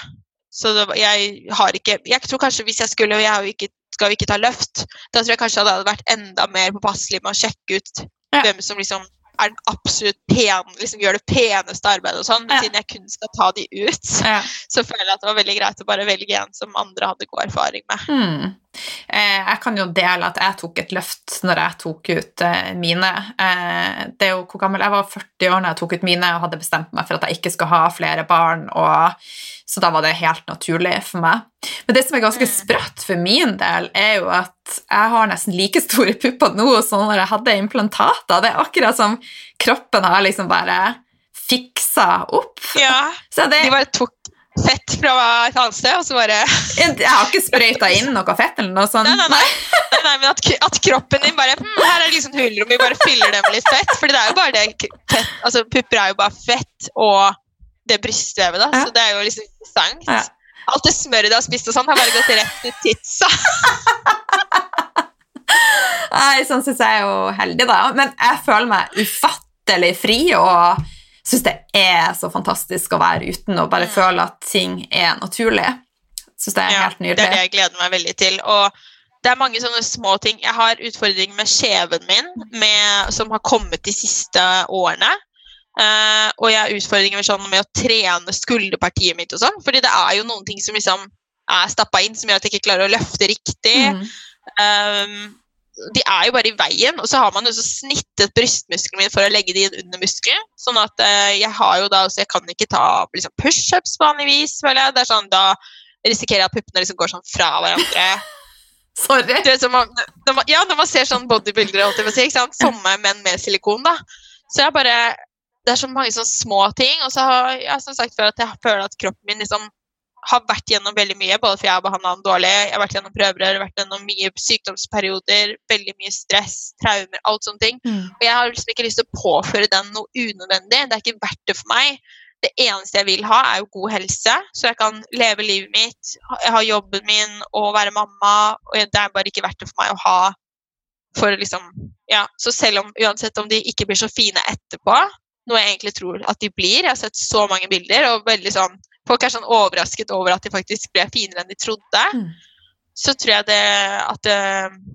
Speaker 4: Så det, jeg har ikke Jeg tror kanskje hvis jeg skulle Jeg jo ikke, skal jo ikke ta løft. Da tror jeg kanskje det hadde vært enda mer påpasselig med å sjekke ut
Speaker 3: Ja.
Speaker 4: hvem som liksom er den absolutt pen, liksom gjør det peneste arbeidet og sånn. Men
Speaker 3: Ja.
Speaker 4: siden jeg kun skal ta de ut,
Speaker 3: Ja.
Speaker 4: så føler jeg at det var veldig greit å bare velge en som andre hadde god erfaring med.
Speaker 3: Hmm. Eh, jeg kan jo dele at jeg tok et løft når jeg tok ut eh, mine. Eh, det er jo hvor gammel Jeg var 40 år når jeg tok ut mine og hadde bestemt meg for at jeg ikke skal ha flere barn. Og, så da var det helt naturlig for meg. Men det som er ganske
Speaker 4: Mm.
Speaker 3: sprøtt for min del, er jo at jeg har nesten like store pupper nå som når jeg hadde implantater. Det er akkurat som kroppen har liksom bare fiksa opp.
Speaker 4: Ja,
Speaker 3: Så det,
Speaker 4: De bare tok fett fra et annet sted, og så bare
Speaker 3: jeg har ikke sprøyta inn noe fett eller noe sånt.
Speaker 4: Nei, nei, nei. nei, nei men at, at kroppen din bare hm, Her er det liksom hulrom, vi bare fyller det med litt fett. For det er jo bare det fett, altså Pupper er jo bare fett og det brystvevet, da.
Speaker 3: Ja.
Speaker 4: Så det er jo liksom interessant.
Speaker 3: Ja.
Speaker 4: Alt det smøret du har spist og sånn, har bare gått rett til titsa.
Speaker 3: Nei, sånn syns jeg er jo heldig, da. Men jeg føler meg ufattelig fri og syns det er så fantastisk å være uten og bare
Speaker 4: Mm.
Speaker 3: føle at ting er naturlig. Syns det er
Speaker 4: Ja,
Speaker 3: helt
Speaker 4: Det er det jeg gleder meg veldig til. Og det er mange sånne små ting. Jeg har utfordringer med kjeven min, med, som har kommet de siste årene. Uh, og jeg har utfordringer med, sånn, med å trene skulderpartiet mitt og sånn. Fordi det er jo noen ting som liksom er stappa inn, som gjør at jeg ikke klarer å løfte riktig.
Speaker 3: Mm.
Speaker 4: Um, de er jo bare i veien, og så har man jo så snittet brystmuskelen min for å legge de inn under muskelen. Sånn at eh, jeg har jo da, også jeg kan ikke ta liksom, pushups vanligvis, føler jeg. Det er sånn, da risikerer jeg at puppene liksom går sånn fra hverandre.
Speaker 3: Sorry.
Speaker 4: Du så man, når man, ja, når man ser sånn bodybuildere, holdt jeg på å si, ikke sant? Somme menn med silikon, da. Så jeg bare Det er så mange sånne små ting. Og så har jeg som sagt før at jeg føler at kroppen min liksom har vært gjennom veldig mye, både for jeg har behandla den dårlig, jeg har vært gjennom prøverør, vært gjennom mye sykdomsperioder, veldig mye stress, traumer, alt sånne ting.
Speaker 3: Mm.
Speaker 4: Og jeg har liksom ikke lyst til å påføre den noe unødvendig. Det er ikke verdt det for meg. Det eneste jeg vil ha, er jo god helse, så jeg kan leve livet mitt, ha- jobben min og være mamma. Og det er bare ikke verdt det for meg å ha for liksom Ja, så selv om uansett om de ikke blir så fine etterpå, noe jeg egentlig tror at de blir Jeg har sett så mange bilder, og veldig sånn Folk er sånn overrasket over at de faktisk ble finere enn de trodde.
Speaker 3: Mm.
Speaker 4: Så tror jeg det at det,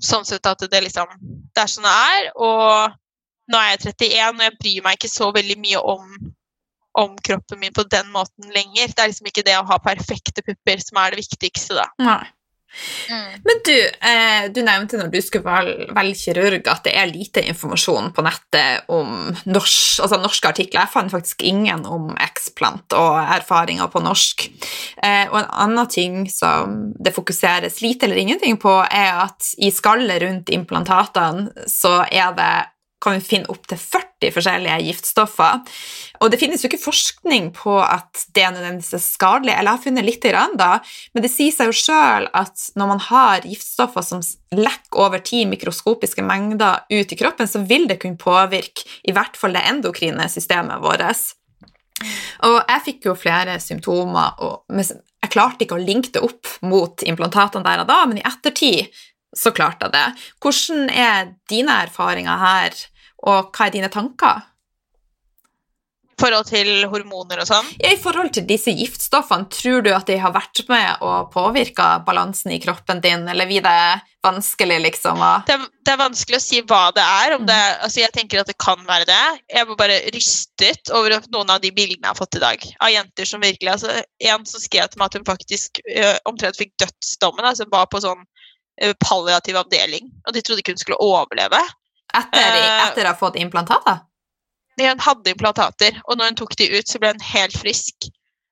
Speaker 4: sånn sett at det liksom Det er sånn det er. Og nå er jeg 31, og jeg bryr meg ikke så veldig mye om om kroppen min på den måten lenger. Det er liksom ikke det å ha perfekte pupper som er det viktigste, da.
Speaker 3: Nei. Men du, eh, du nevnte når du skulle vel- velge kirurg at det er lite informasjon på nettet om norsk, altså norske artikler. Jeg fant faktisk ingen om X-plant og erfaringer på norsk. Eh, og en annen ting som det fokuseres lite eller ingenting på, er at i skallet rundt implantatene så er det kan vi finne opptil 40 forskjellige giftstoffer. Og det finnes jo ikke forskning på at det nødvendigvis er skadelig, eller jeg har funnet litt grann da, men det sier seg jo sjøl at når man har giftstoffer som lekker over ti mikroskopiske mengder ut i kroppen, så vil det kunne påvirke i hvert fall det endokrine systemet vårt. Og jeg fikk jo flere symptomer, og jeg klarte ikke å linke det opp mot implantatene der og da, men i ettertid så klarte jeg det. Hvordan er dine erfaringer her, og hva er dine tanker?
Speaker 4: I forhold til hormoner og sånn.
Speaker 3: Ja, I forhold til disse giftstoffene, tror du at de har vært med og påvirka balansen i kroppen din, eller blir det vanskelig, liksom? å-
Speaker 4: Det er, det er vanskelig å si hva det er. Om det, altså jeg tenker at det kan være det. Jeg var bare rystet over noen av de bildene jeg har fått i dag. Av jenter som virkelig altså En som skrev til meg at hun faktisk ø, omtrent fikk dødsdommen. altså var på sånn ø, palliativ avdeling, og de trodde ikke hun skulle overleve.
Speaker 3: Etter,
Speaker 4: Eh,
Speaker 3: etter å ha fått implantater?
Speaker 4: Hun hadde implantater, og når hun tok de ut, så ble hun helt frisk.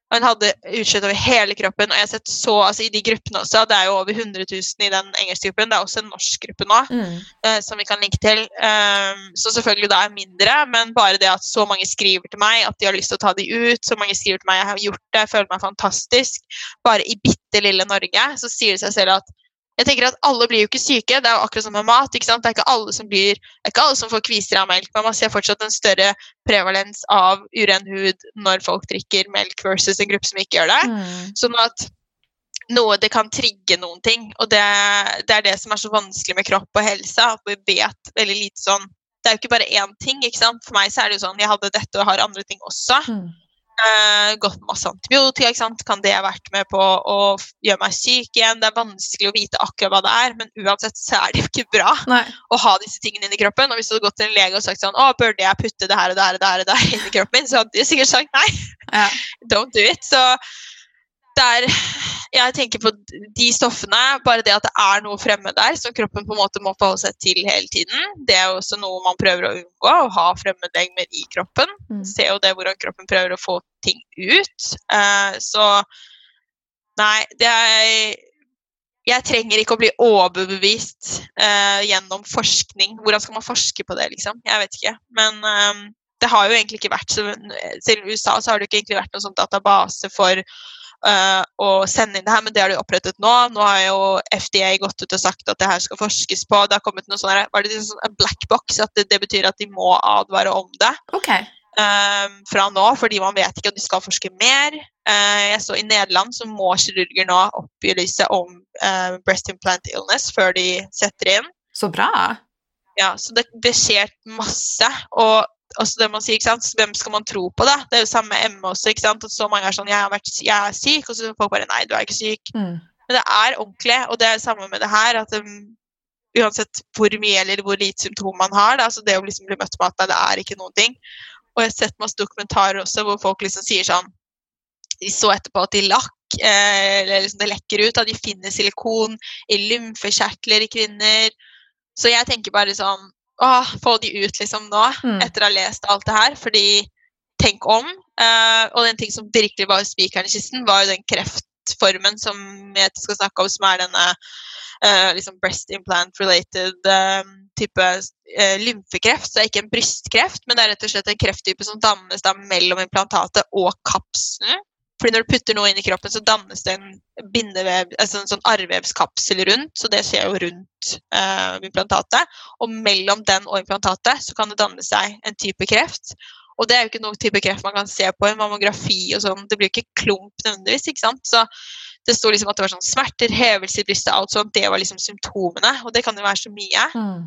Speaker 4: Og hun hadde utslett over hele kroppen. Og jeg har sett så, altså i de gruppene også, det er jo over 100 000 i den engelske gruppen. Det er også en norsk gruppe nå,
Speaker 2: Mm.
Speaker 4: uh, som vi kan linke til. Um, så selvfølgelig da er mindre, men bare det at så mange skriver til meg at de har lyst til å ta de ut, så mange skriver til meg jeg har gjort det, jeg føler meg fantastisk. Bare i bitte lille Norge så sier det seg selv at jeg tenker at alle blir jo ikke syke. Det er jo akkurat som med mat. ikke sant? Det er ikke alle som blir, det er ikke alle som får kviser av melk, men man ser fortsatt en større prevalens av uren hud når folk drikker melk versus en gruppe som ikke gjør det.
Speaker 2: Mm.
Speaker 4: Sånn at noe det kan trigge noen ting. Og det, det er det som er så vanskelig med kropp og helse. At vi vet veldig lite sånn Det er jo ikke bare én ting. ikke sant? For meg så er det jo sånn jeg hadde dette og har andre ting også.
Speaker 2: Mm.
Speaker 4: Eh, gått masse antibiotika. ikke sant? Kan det ha vært med på å gjøre meg syk igjen? Det er vanskelig å vite akkurat hva det er, men uansett så er det jo ikke bra
Speaker 2: Nei.
Speaker 4: å ha disse tingene inni kroppen. Og hvis du hadde gått til en lege og sagt sånn Å, burde jeg putte det her og det her og det her, og det her inn i kroppen min? Så hadde de sikkert sagt nei
Speaker 2: Ja.
Speaker 4: don't do it. Så der jeg tenker på de stoffene, bare det at det er noe fremme der som kroppen på en måte må forholde seg til hele tiden, det er jo også noe man prøver å unngå, å ha fremmedlegemer i kroppen.
Speaker 2: Mm.
Speaker 4: Se jo det hvordan kroppen prøver å få ting ut. Uh, så nei, det er jeg trenger ikke å bli overbevist uh, gjennom forskning. Hvordan skal man forske på det, liksom? Jeg vet ikke. Men um, det har jo egentlig ikke vært så Selv i USA så har det ikke egentlig vært noen sånn database for eh, å sende inn det her, men det har de opprettet nå. Nå har jo FDA gått ut og sagt at det her skal forskes på. Det har kommet noe sånn var det sånn en black box, at det, det betyr at de må advare om det
Speaker 2: Okay.
Speaker 4: Um, fra nå, fordi man vet ikke at de skal forske mer. Uh, jeg så I Nederland så må kirurger nå opplyse om uh, breast implant illness før de setter inn.
Speaker 2: Så bra.
Speaker 4: Ja, så det, det skjer masse. Og også det man sier, ikke sant? Hvem skal man tro på? da? Det er jo samme med ME også. ikke sant? At så mange er sånn jeg, har vært, 'Jeg er syk', og så folk bare 'Nei, du er ikke syk'.
Speaker 2: Mm.
Speaker 4: Men det er ordentlig, og det er det samme med det her. at um, Uansett hvor mye eller hvor lite symptom man har, da, så det å liksom bli møtt med at nei, det er ikke noen ting. Og jeg har sett masse dokumentarer også hvor folk liksom sier sånn De så etterpå at de lakk, eh, eller liksom det lekker ut, at de finner silikon i lymfekjertler i kvinner. Så jeg tenker bare sånn Åh, få de ut liksom nå,
Speaker 2: Mm.
Speaker 4: etter å ha lest alt det her. Fordi tenk om. Uh, og den ting som virkelig var spikeren i kisten, var jo den kreftformen som jeg skal snakke om, som er denne uh, liksom breast implant related uh, type eh, lymfekreft. Så det er ikke en brystkreft, men det er rett og slett en krefttype som dannes da mellom implantatet og kapselen. Fordi når du putter noe inn i kroppen, så dannes det en bindevev, altså en sånn arrvevskapsel rundt. Så det skjer jo rundt eh, implantatet. Og mellom den og implantatet så kan det danne seg en type kreft. Og det er jo ikke noen type kreft man kan se på en mammografi og sånn. Det blir jo ikke klump nødvendigvis, ikke sant. Så det sto liksom at det var sånn smerter, hevelse i brystet, alt sånt. Det var liksom symptomene. Og det kan jo være så mye.
Speaker 2: Mm.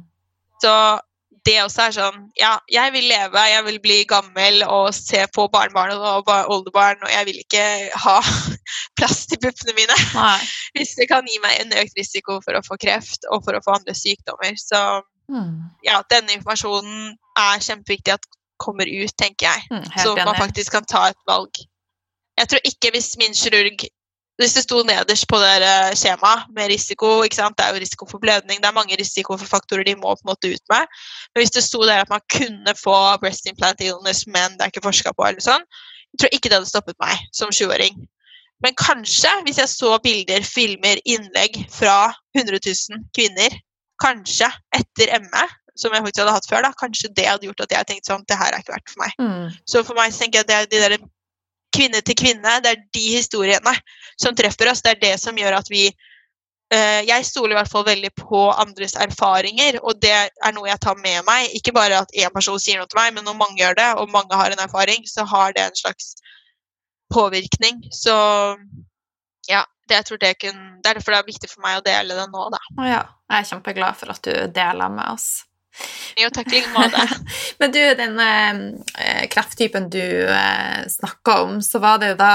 Speaker 4: Så det også er sånn Ja, jeg vil leve, jeg vil bli gammel og se på barnebarn og ba- oldebarn, og jeg vil ikke ha plass til puppene mine
Speaker 2: Nei.
Speaker 4: hvis det kan gi meg en økt risiko for å få kreft og for å få andre sykdommer. Så
Speaker 2: Mm.
Speaker 4: ja, denne informasjonen er kjempeviktig at kommer ut, tenker jeg.
Speaker 2: Mm,
Speaker 4: Så man faktisk kan ta et valg. Jeg tror ikke hvis min kirurg hvis det sto nederst på det skjemaet med risiko ikke sant? Det er jo risiko for blødning, det er mange risikofaktorer de må på en måte ut med. Men hvis det sto der at man kunne få breast implant illness, men det er ikke forska på, eller sånn, jeg tror ikke det hadde stoppet meg som 20-åring. Men kanskje, hvis jeg så bilder, filmer, innlegg fra 100 000 kvinner, kanskje etter ME, som jeg faktisk hadde hatt før, da, kanskje det hadde gjort at jeg tenkte sånn, det her er ikke verdt for meg.
Speaker 2: Mm.
Speaker 4: Så for meg så tenker jeg at det er de der kvinne til kvinne, det er de historiene som treffer oss. Det er det som gjør at vi eh, Jeg stoler i hvert fall veldig på andres erfaringer, og det er noe jeg tar med meg. Ikke bare at én person sier noe til meg, men når mange gjør det, og mange har en erfaring, så har det en slags påvirkning. Så ja, det, det, kun, det er derfor det er viktig for meg å dele det nå, da.
Speaker 2: Ja. Jeg er kjempeglad for at du deler med oss.
Speaker 4: I like måte.
Speaker 2: Men du, den eh, krefttypen du eh, snakka om, så var det jo da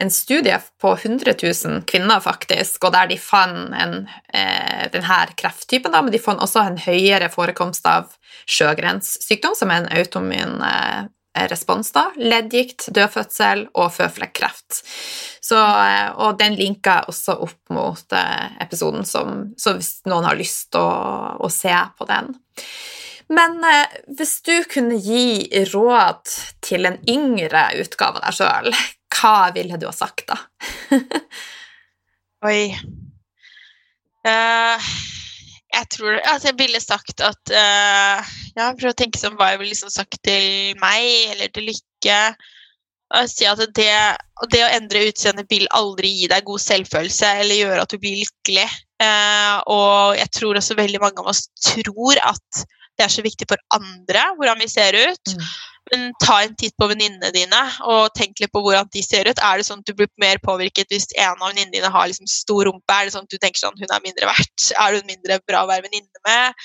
Speaker 2: en studie på 100 000 kvinner, faktisk, og der de fant en, eh, denne krefttypen, da, men de fant også en høyere forekomst av sjøgrenssykdom, som er en autoimmun eh, respons, da. Leddgikt, dødfødsel og føflekkreft. Eh, og den linker også opp mot eh, episoden, som, så hvis noen har lyst til å, å se på den. Men eh, hvis du kunne gi råd til en yngre utgave av deg sjøl, hva ville du ha sagt da?
Speaker 4: Oi. uh, jeg tror at jeg ville sagt at uh, Ja, prøv å tenke som hva jeg ville liksom sagt til meg eller til Lykke. Og si at det, det å endre utseendet vil aldri gi deg god selvfølelse eller gjøre at du blir lykkelig. Uh, og jeg tror også veldig mange av oss tror at det er så viktig for andre hvordan vi ser ut. Mm. Men ta en titt på venninnene dine og tenk litt på hvordan de ser ut. Er det sånn at du blir mer påvirket hvis en av venninnene dine har liksom stor rumpe? Er det sånn at du tenker sånn hun er mindre verdt? Er hun mindre bra å være venninne med?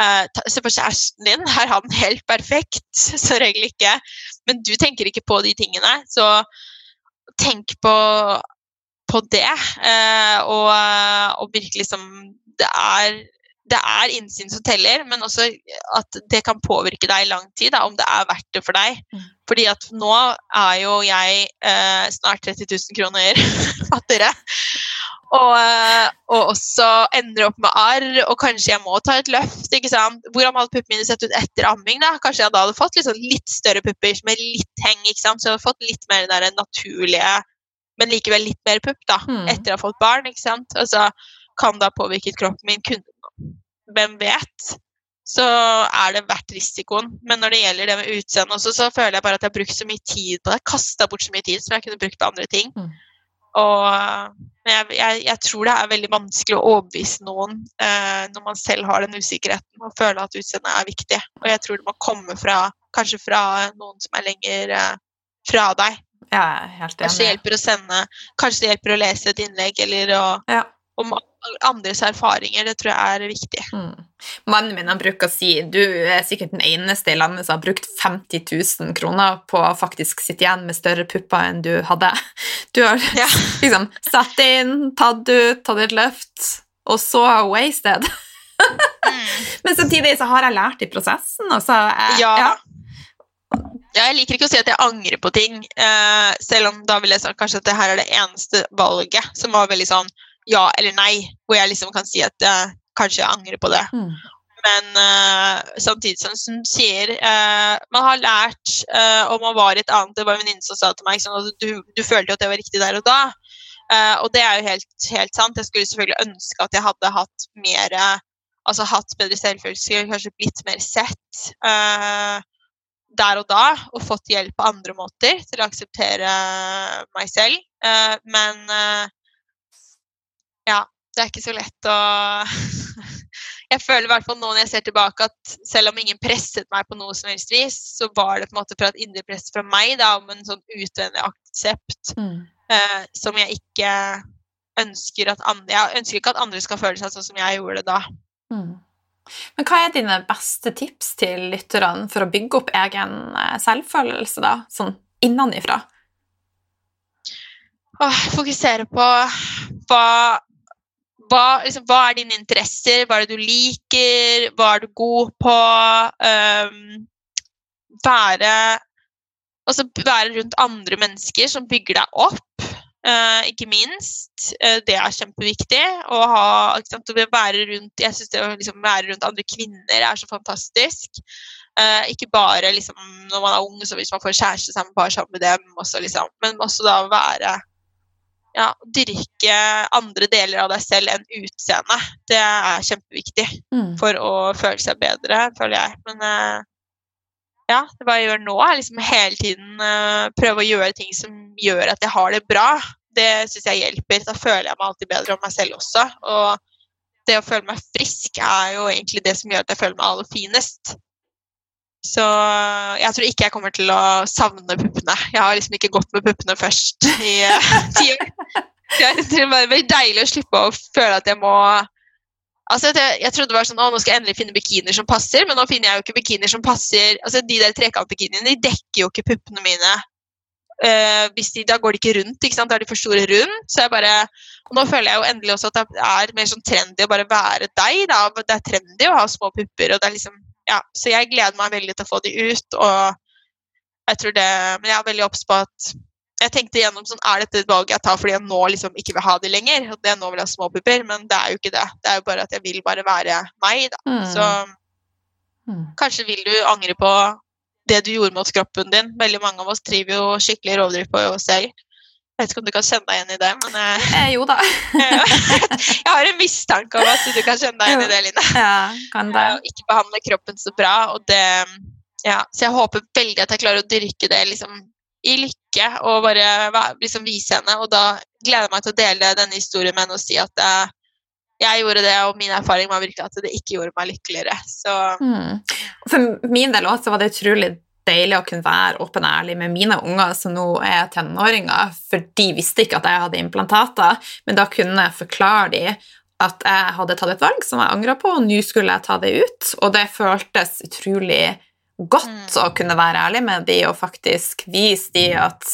Speaker 4: Uh, se på kjæresten din, er han helt perfekt? Som regel ikke. Men du tenker ikke på de tingene. Så tenk på, på det. Uh, og, og virkelig som det er det er innsyn som teller, men også at det kan påvirke deg i lang tid, da, om det er verdt det for deg. Mm. Fordi at nå er jo jeg eh, snart 30 000 kroner fattigere. Og, eh, og, også ender opp med arr, og kanskje jeg må ta et løft. ikke sant? Hvordan hadde puppene mine sett ut etter amming? da? Kanskje jeg da hadde fått liksom litt større pupper med litt heng. ikke sant? Så jeg hadde fått litt mer den naturlige, men likevel litt mer pupp da, mm. etter å ha fått barn. ikke sant? Altså, kan det ha påvirket kroppen min? Kunne hvem vet, så er det verdt risikoen. Men når det gjelder det med utseendet også, så føler jeg bare at jeg har brukt så mye tid på det. Kasta bort så mye tid som jeg kunne brukt på andre ting. Mm. Og jeg, jeg, jeg, tror det er veldig vanskelig å overbevise noen eh, når man selv har den usikkerheten og føler at utseendet er viktig. Og jeg tror det må komme fra kanskje fra noen som er lenger eh, fra deg.
Speaker 2: Ja, helt enig.
Speaker 4: Kanskje det hjelper å sende, kanskje det hjelper å lese et innlegg eller å ja om andres erfaringer. Det tror jeg er viktig. Mm.
Speaker 2: Mannen min han bruker å si du er sikkert den eneste i landet som har brukt 50 000 kroner på å faktisk sitte igjen med større pupper enn du hadde. Du har ja. liksom satt inn, tatt ut, tatt et løft, og så wasted. mm. Men samtidig så har jeg lært i prosessen, og så jeg,
Speaker 4: ja. Ja. Jeg liker ikke å si at jeg angrer på ting, uh, selv om da vil jeg si kanskje at det her er det eneste valget som var veldig sånn ja eller nei, hvor jeg liksom kan si at uh, kanskje jeg angrer på det. Mm. Men uh, samtidig som hun sier uh, Man har lært, uh, og man var i et annet Det var en venninne som sa til meg sånn, at du, du, følte jo at det var riktig der og da. og det er jo helt, helt, sant. Jeg skulle selvfølgelig ønske at jeg hadde hatt mer Altså hatt bedre selvfølelse, kanskje blitt mer sett der og da, og fått hjelp på andre måter til å akseptere meg selv. men ja, det er ikke så lett å Jeg føler i hvert fall nå når jeg ser tilbake at selv om ingen presset meg på noe som helst vis, så var det på en måte fra et indre press fra meg da, om en sånn utvendig aksept mm. uh, som jeg ikke ønsker at andre Jeg ønsker ikke at andre skal føle seg sånn som jeg gjorde det da. Mm.
Speaker 2: Men hva er dine beste tips til lytterne for å bygge opp egen eh, selvfølelse, da, sånn innenifra?
Speaker 4: Fokusere på hva hva, liksom, hva, er dine interesser, hva er det du liker, hva er du god på? Um, være, altså, være rundt andre mennesker som bygger deg opp, uh, ikke minst. Uh, det er kjempeviktig. Å ha, sant, å være rundt, jeg syns det å liksom, være rundt andre kvinner er så fantastisk. Uh, ikke bare liksom, når man er ung, så hvis man får kjæreste sammen, bare sammen med dem, også, liksom, men også da være ja, dyrke andre deler av deg selv enn utseende. Det er kjempeviktig mm. for å føle seg bedre, føler jeg. Men ja, det hva jeg gjør nå, er liksom hele tiden uh, prøve å gjøre ting som gjør at jeg har det bra. Det syns jeg hjelper. Da føler jeg meg alltid bedre om meg selv også. Og det å føle meg frisk er jo egentlig det som gjør at jeg føler meg aller finest. Så jeg tror ikke jeg kommer til å savne puppene. Jeg har liksom ikke gått med puppene først i uh, ti år. Jeg tror det er veldig deilig å slippe å føle at jeg må Altså, jeg, jeg trodde det var sånn, å, nå skal jeg endelig finne bikinier som passer, men nå finner jeg jo ikke bikinier som passer altså De der trekantbikiniene de dekker jo ikke puppene mine. Uh, de, da går de ikke rundt, ikke sant? da er de for store rundt. Så jeg bare, og Nå føler jeg jo endelig også at det er mer sånn trendy å bare være deg. da, Det er trendy å ha små pupper. og det er liksom ja, så jeg gleder meg veldig til å få de ut. og jeg tror det, Men jeg er veldig obs på at jeg tenkte gjennom sånn, er dette et valg jeg tar fordi jeg nå liksom ikke vil ha de lenger. at jeg nå vil ha små pupper, Men det er jo ikke det. Det er jo bare at jeg vil bare være meg. da. Mm. Så mm. kanskje vil du angre på det du gjorde mot kroppen din. Veldig mange av oss driver jo skikkelig rovdrift på oss selv. Jeg vet ikke om du kan kjenne deg igjen i det, men eh,
Speaker 3: Eh, jo da.
Speaker 4: jeg har en mistanke om at du kan kjenne deg igjen i det, Line.
Speaker 3: Ja, kan det.
Speaker 4: Og ikke behandle kroppen så bra. Og det, ja, så jeg håper veldig at jeg klarer å dyrke det liksom, i lykke og bare liksom, vise henne. Og da gleder jeg meg til å dele denne historien med henne og si at jeg, jeg gjorde det, og min erfaring var virkelig at det ikke gjorde meg lykkeligere. Så
Speaker 3: Mm. For min del også var det utrolig deilig å kunne være åpen og ærlig med mine unger som nå er tenåringer, for de visste ikke at jeg hadde implantater, men da kunne jeg forklare dem at jeg hadde tatt et valg som jeg angra på, og nå skulle jeg ta det ut. Og det føltes utrolig godt
Speaker 4: Mm.
Speaker 3: å kunne være ærlig med de og faktisk vise de at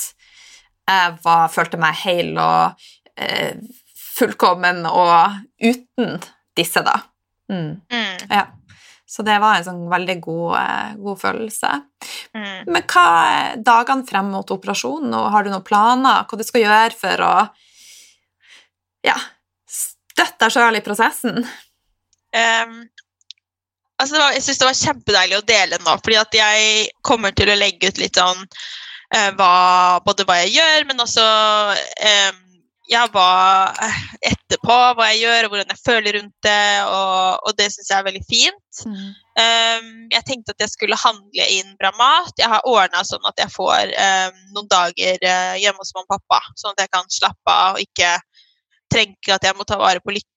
Speaker 3: jeg var, følte meg hel og eh, fullkommen og uten disse, da. Mm.
Speaker 4: mm,
Speaker 3: Ja. Så det var en sånn veldig god, eh, god følelse.
Speaker 4: mm.
Speaker 3: Men hva er dagene frem mot operasjonen, og har du noen planer? Hva du skal gjøre for å ja, støtte deg sjøl i prosessen?
Speaker 4: Ehm, altså var, jeg syns det var kjempedeilig å dele nå, fordi at jeg kommer til å legge ut litt sånn eh, hva, både hva jeg gjør, men også eh, ja, hva eh, etterpå, hva jeg gjør, og hvordan jeg føler rundt det, og, og det syns jeg er veldig fint. Ehm, jeg tenkte at jeg skulle handle inn bra mat. Jeg har ordna sånn at jeg får um, noen dager hjemme hos mamma og pappa, sånn at jeg kan slappe av og ikke trenger at jeg må ta vare på lykke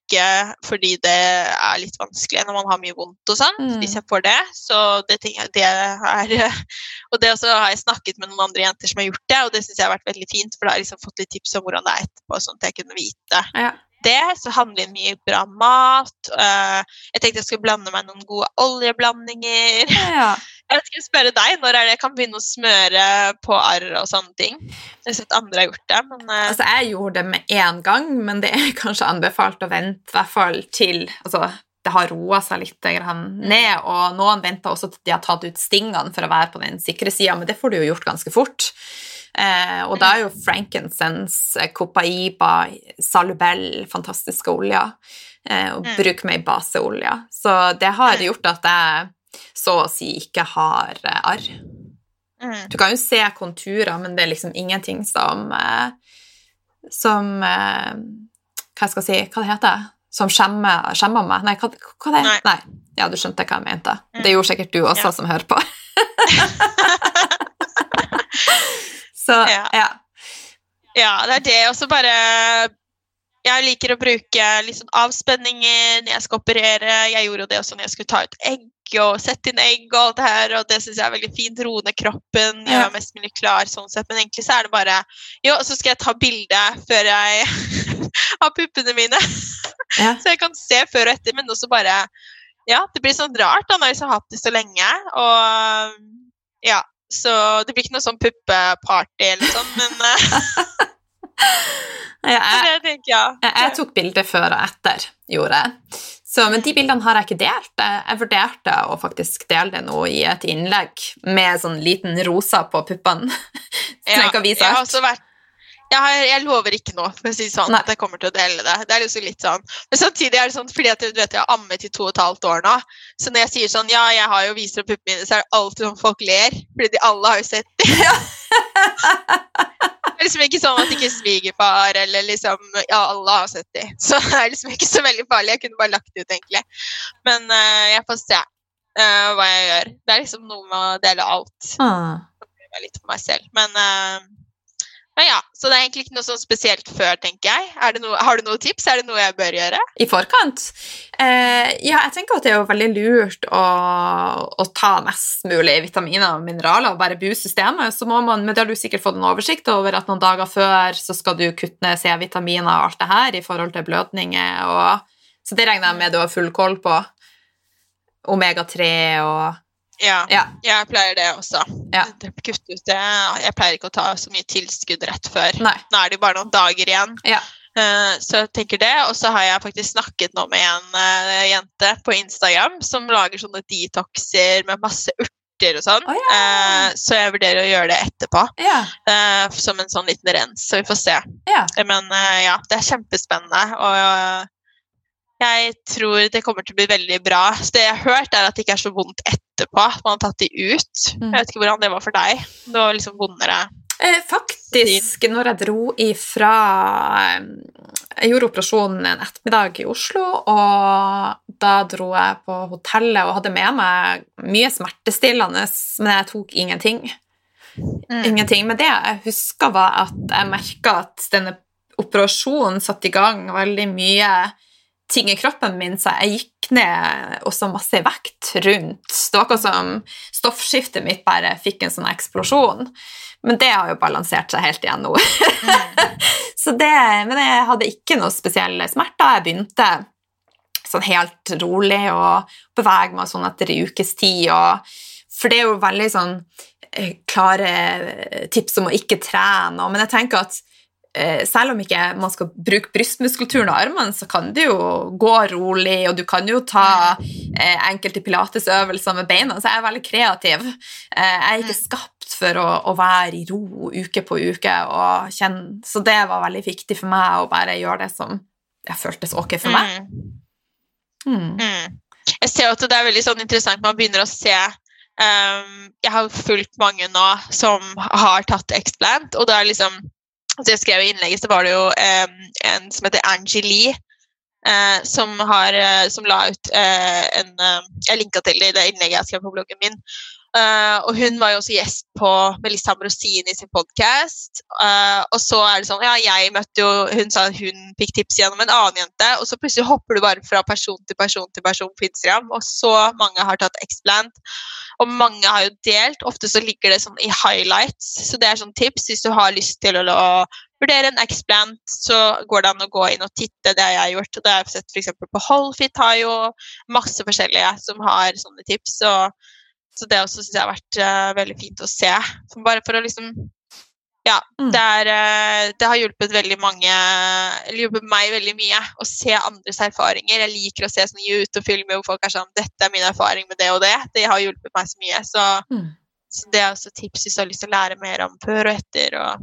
Speaker 4: fordi det er litt vanskelig når man har mye vondt og sånn,
Speaker 3: Mm.
Speaker 4: hvis jeg får det. Så det det er Og det også har jeg snakket med noen andre jenter som har gjort det, og det syns jeg har vært veldig fint, for da har jeg liksom fått litt tips om hvordan det er etterpå, sånn at jeg kunne vite
Speaker 3: Ja.
Speaker 4: det. Så handler det mye bra mat. eh, jeg tenkte jeg skulle blande meg noen gode oljeblandinger.
Speaker 3: ja.
Speaker 4: Jeg skulle spørre deg, Når er det jeg kan begynne å smøre på arr og sånne ting? Jeg har sett andre har gjort det, men eh,
Speaker 3: Altså, jeg gjorde det med én gang, men det er kanskje anbefalt å vente i hvert fall til altså, det har roa seg litt grann ned, og noen venter også til de har tatt ut stingene for å være på den sikre sida, men det får du jo gjort ganske fort. Eh, og da er jo frankincense, eh, copaiba, salubell fantastiske oljer, eh, og
Speaker 4: Mm.
Speaker 3: bruk meg baseolje. Så det har
Speaker 4: Mm.
Speaker 3: gjort at jeg så å si ikke har eh, arr.
Speaker 4: mm,
Speaker 3: Du kan jo se konturer, men det er liksom ingenting som eh, Som eh, Hva skal jeg si Hva det heter Som skjemmer, skjemmer meg? Nei, hva, hva det
Speaker 4: Nei.
Speaker 3: Nei. Ja, du skjønte hva jeg mente.
Speaker 4: Mm.
Speaker 3: Det gjorde sikkert du også,
Speaker 4: Ja.
Speaker 3: som hører på. Så
Speaker 4: Ja.
Speaker 3: ja.
Speaker 4: Ja, det er det. Og så bare Jeg liker å bruke liksom avspenninger når jeg skal operere. Jeg gjorde det også når jeg skulle ta ut egg og sette inn egg og alt det her, og det syns jeg er veldig fint. Roe ned kroppen, gjøre meg mest mulig klar sånn sett. Men egentlig så er det bare Jo, så skal jeg ta bilde før jeg har puppene mine.
Speaker 3: Ja.
Speaker 4: Så jeg kan se før og etter, men også bare Ja, det blir sånn rart da når jeg har hatt det så lenge. Og ja, så det blir ikke noe sånn puppeparty eller sånn, men
Speaker 3: jeg,
Speaker 4: jeg.
Speaker 3: jeg, tok bilder før og etter, gjorde jeg. Så, men de bildene har jeg ikke delt. Jeg, jeg vurderte å faktisk dele det nå i et innlegg med sånn liten rosa på puppene. Ja, jeg
Speaker 4: har også vært jeg, har, jeg lover ikke nå, for å si sånn,
Speaker 3: Nei.
Speaker 4: at jeg kommer til å dele det. Det er liksom litt sånn. Men samtidig er det sånn, fordi at du vet, jeg har ammet i to og et halvt år nå, så når jeg sier sånn, ja, jeg har jo vist opp puppene mine, så er det alltid sånn folk ler, fordi de alle har jo sett dem. det er liksom ikke sånn at ikke svigerfar eller liksom, ja, alle har sett de. Så det er liksom ikke så veldig farlig, jeg kunne bare lagt det ut egentlig. Men uh, jeg får se uh, hva jeg gjør. Det er liksom noe med å dele alt
Speaker 3: Ah.
Speaker 4: blir litt for meg selv. Men, eh, men ja, så det er egentlig ikke noe sånn spesielt før, tenker jeg. Noe, har du noen tips? Er det noe jeg bør gjøre?
Speaker 3: I forkant? Eh, ja, jeg tenker at det er jo veldig lurt å, å ta mest mulig vitaminer og mineraler og bare booste systemet. Så må man, men det har du sikkert fått en oversikt over at noen dager før så skal du kutte ned C-vitaminer og alt det her i forhold til blødninger. Og, så det regner jeg med du har full koll på. Omega-3 og
Speaker 4: Ja,
Speaker 3: Ja.
Speaker 4: jeg pleier det også.
Speaker 3: Ja.
Speaker 4: Kutte ut det. Jeg pleier ikke å ta så mye tilskudd rett før.
Speaker 3: Nei.
Speaker 4: Nå er det jo bare noen dager igjen.
Speaker 3: Ja.
Speaker 4: Eh, Så jeg tenker det, og så har jeg faktisk snakket nå med en uh, jente på Instagram som lager sånne detoxer med masse urter og sånn.
Speaker 3: Oh, ja.
Speaker 4: uh, Så jeg vurderer å gjøre det etterpå,
Speaker 3: Ja.
Speaker 4: Uh, som en sånn liten rens, så vi får se.
Speaker 3: ja.
Speaker 4: Men uh, ja, det er kjempespennende, og jeg tror det kommer til å bli veldig bra. Så det jeg har hørt, er at det ikke er så vondt etterpå, at man har tatt de ut.
Speaker 3: Mm.
Speaker 4: Jeg vet ikke hvordan det var for deg. Det var liksom vondere.
Speaker 3: Eh, faktisk, når jeg dro ifra eh, Jeg gjorde operasjonen en ettermiddag i Oslo, og da dro jeg på hotellet og hadde med meg mye smertestillende, men jeg tok ingenting.
Speaker 4: Mm.
Speaker 3: Ingenting. Men det jeg huska, var at jeg merka at denne operasjonen satte i gang veldig mye ting i kroppen min, så jeg gikk ned også masse i vekt rundt. Det var akkurat som stoffskiftet mitt bare fikk en sånn eksplosjon. Men det har jo balansert seg helt igjen nå. så det, men jeg hadde ikke noe spesielle smerter. Jeg begynte sånn helt rolig å bevege meg sånn etter en ukes tid. Og, for det er jo veldig sånn eh, klare tips om å ikke trene. Men jeg tenker at selv om ikke man skal bruke brystmuskulaturen og armene, så kan det jo gå rolig, og du kan jo ta eh, enkelte pilatesøvelser med beina. Så jeg er veldig kreativ. Eh, jeg er ikke skapt for å, å være i ro uke på uke og kjenne Så det var veldig viktig for meg å bare gjøre det som jeg føltes ok for meg.
Speaker 4: Mm.
Speaker 3: Mm.
Speaker 4: Mm. Jeg ser at det er veldig sånn interessant man begynner å se um, Jeg har fulgt mange nå som har tatt Explant, og det er liksom så jeg skrev i innlegget, så var det jo eh, en som heter Angie Lee, eh, som, har, eh, som la ut eh, en eh, Jeg linka til det i det innlegget jeg skrev på bloggen min. Eh, og hun var jo også gjest på Melissa Ambrosini sin podkast. og så er det sånn Ja, jeg møtte jo Hun sa hun fikk tips gjennom en annen jente, og så plutselig hopper du bare fra person til person til person på Instagram, og så mange har tatt Explant. Og mange har jo delt. Ofte så ligger det sånn i highlights, så det er sånn tips hvis du har lyst til å, å vurdere en Explant, så går det an å gå inn og titte. Det har jeg gjort. og det har jeg sett f.eks. på Holfit har jo masse forskjellige som har sånne tips. og så det også syns jeg har vært uh, veldig fint å se. Så bare for å liksom Ja,
Speaker 3: Mm.
Speaker 4: det, er, uh, det har hjulpet veldig mange Eller hjulpet meg veldig mye å se andres erfaringer. Jeg liker å se sånne YouTube-filmer hvor folk er sånn 'Dette er min erfaring med det og det.' Det har hjulpet meg så mye. Så,
Speaker 3: Mm.
Speaker 4: så det er også tips hvis du har lyst til å lære mer om før og etter. og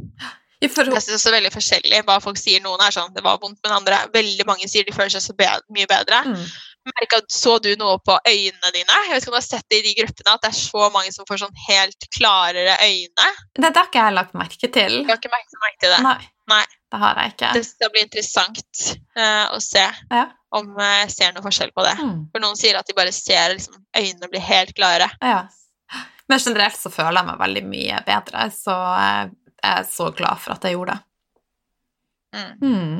Speaker 3: I forhold-
Speaker 4: jeg synes også veldig forskjellig hva folk sier. Noen er sånn 'det var vondt', men andre veldig mange sier de føler seg så be mye bedre.
Speaker 3: Mm.
Speaker 4: Merket, så du noe på øynene dine? Jeg vet ikke om du har sett det i de gruppene, at det er så mange som får sånn helt klarere øyne.
Speaker 3: Det, har ikke jeg lagt merke til.
Speaker 4: Du har ikke merket, merke til det.
Speaker 3: Nei,
Speaker 4: Nei.
Speaker 3: det har jeg ikke.
Speaker 4: Det skal bli interessant uh, å se
Speaker 3: Ja.
Speaker 4: om eh, jeg ser noe forskjell på det.
Speaker 3: Mm.
Speaker 4: For noen sier at de bare ser liksom, øynene blir helt klare.
Speaker 3: Ja. Men generelt så føler jeg meg veldig mye bedre, så jeg er så glad for at jeg gjorde det.
Speaker 4: Mm.
Speaker 3: Hmm.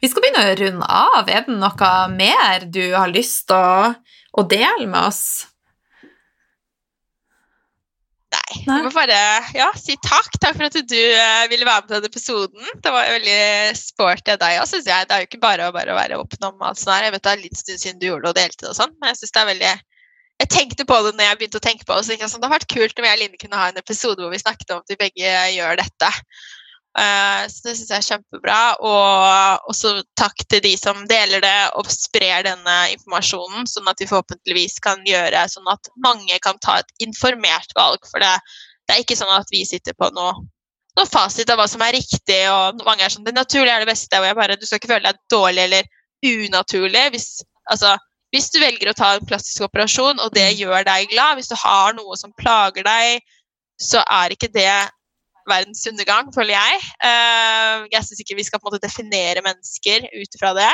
Speaker 3: Vi skal begynne å runde av. Er det noe mer du har lyst til å, å dele med oss?
Speaker 4: Nei.
Speaker 3: Nei.
Speaker 4: Jeg må bare ja, si takk. Takk for at du uh, ville være med på denne episoden. Det var veldig sporty av deg òg, syns jeg. Det er jo ikke bare å bare være åpen om alt sånt her. Jeg vet det er litt stund siden du gjorde det og delte det og sånn, men jeg syns det er veldig jeg tenkte på det når jeg begynte å tenke på det. så jeg sånn, Det hadde vært kult om jeg og Line kunne ha en episode hvor vi snakket om at vi begge gjør dette. Eh, så det syns jeg er kjempebra. Og også takk til de som deler det og sprer denne informasjonen, sånn at vi forhåpentligvis kan gjøre sånn at mange kan ta et informert valg. For det, det er ikke sånn at vi sitter på noe, noe fasit av hva som er riktig, og mange er sånn Det naturlige er det beste, og jeg bare Du skal ikke føle deg dårlig eller unaturlig hvis Altså hvis du velger å ta en plastisk operasjon, og det gjør deg glad, hvis du har noe som plager deg, så er ikke det verdens undergang, føler jeg. Eh, jeg syns ikke vi skal på en måte definere mennesker ut fra det.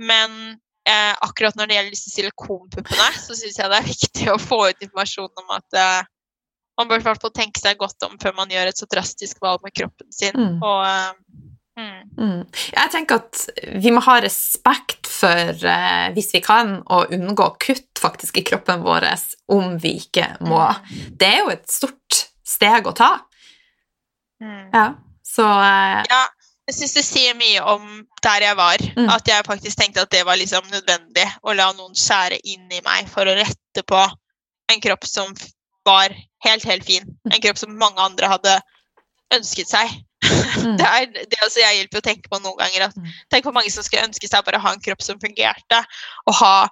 Speaker 4: Men eh, akkurat når det gjelder disse silikonpuppene, så syns jeg det er viktig å få ut informasjon om at eh, man bør i hvert fall tenke seg godt om før man gjør et så drastisk valg med kroppen sin.
Speaker 3: Mm.
Speaker 4: Og, mm,
Speaker 3: Mm. Jeg tenker at vi må ha respekt for, hvis vi kan, å unngå kutt faktisk i kroppen vår om vi ikke må. Det er jo et stort steg å ta.
Speaker 4: Mm.
Speaker 3: Ja. Så uh...
Speaker 4: Ja, jeg syns det sier mye om der jeg var.
Speaker 3: Mm.
Speaker 4: At jeg faktisk tenkte at det var liksom nødvendig å la noen skjære inn i meg for å rette på en kropp som var helt, helt fin. En kropp som mange andre hadde ønsket seg.
Speaker 3: mm.
Speaker 4: Det er det altså, jeg hjelper å tenke på noen ganger. At,
Speaker 3: Mm.
Speaker 4: tenk på mange som skulle ønske seg bare å ha en kropp som fungerte, og ha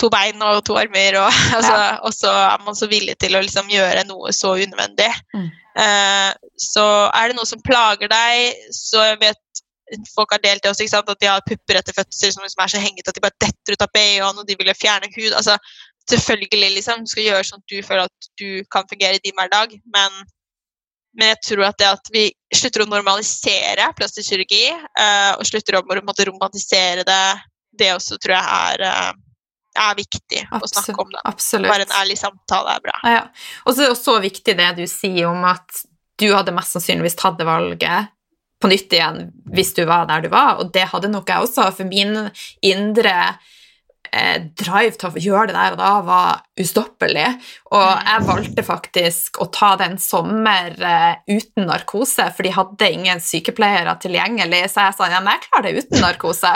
Speaker 4: to bein og to armer, og, altså, og så er man så villig til å liksom gjøre noe så unødvendig.
Speaker 3: Mm.
Speaker 4: Eh, så er det noe som plager deg, så jeg vet Folk har delt det også, sant? at de har pupper etter fødsel som liksom er så hengete at de bare detter ut av BH-en, og de vil fjerne hud. altså Selvfølgelig, liksom. Du skal gjøre sånn at du føler at du kan fungere i din hverdag, men Men jeg tror at det at vi slutter å normalisere plastisk kirurgi, uh, og slutter å romantisere det, det også tror jeg er, uh, er viktig Absolutt, å snakke om. det.
Speaker 3: Absolutt.
Speaker 4: Bare en ærlig samtale er bra.
Speaker 3: Ja, ja. Og så er det så viktig det du sier om at du hadde mest sannsynligvis tatt det valget på nytt igjen hvis du var der du var, og det hadde nok jeg også, for min indre eh, drive til å gjøre det der og da var ustoppelig. Og jeg valgte faktisk å ta den sommer eh, uten narkose, for de hadde ingen sykepleiere tilgjengelig, så jeg sa ja, men jeg klarer det uten narkose.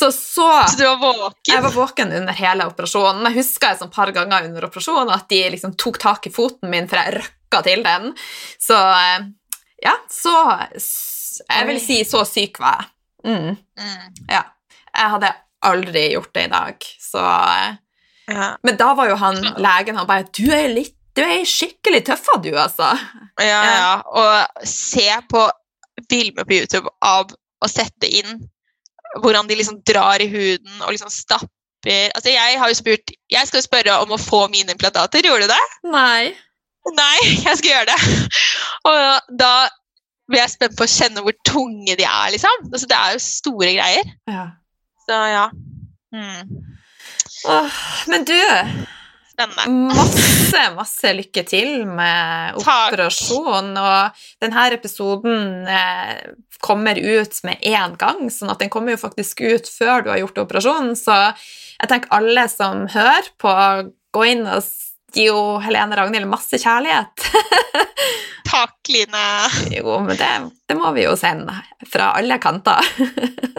Speaker 3: Så, så,
Speaker 4: så du var våken?
Speaker 3: Jeg var våken under hele operasjonen. Jeg husker et par ganger under operasjonen at de liksom tok tak i foten min, for jeg røkka til den. Så eh, ja, så Jeg vil si så syk var jeg. Mm. Mm. Ja. Jeg hadde aldri gjort det i dag, så eh, ja. Men da var jo han legen han bare Du er litt du er skikkelig tøffa, du, altså.
Speaker 4: Ja, ja. Og se på filmer på YouTube av å sette inn hvordan de liksom drar i huden og liksom stapper Altså, jeg har jo spurt Jeg skal jo spørre om å få mine implantater. Gjorde du det?
Speaker 3: Nei.
Speaker 4: Nei, jeg skal gjøre det. Og da blir jeg spent på å kjenne hvor tunge de er, liksom. Altså, det er jo store greier.
Speaker 3: Ja.
Speaker 4: Så ja. Mm.
Speaker 3: Åh, men du
Speaker 4: Spennende.
Speaker 3: Masse, masse lykke til med operasjonen. Og denne episoden eh, kommer ut med én gang, sånn at den kommer jo faktisk ut før du har gjort operasjonen. Så jeg tenker alle som hører på, gå inn og gi jo Helene Ragnhild masse kjærlighet.
Speaker 4: Takk, Line.
Speaker 3: jo, men det, det, må vi jo sende fra alle kanter.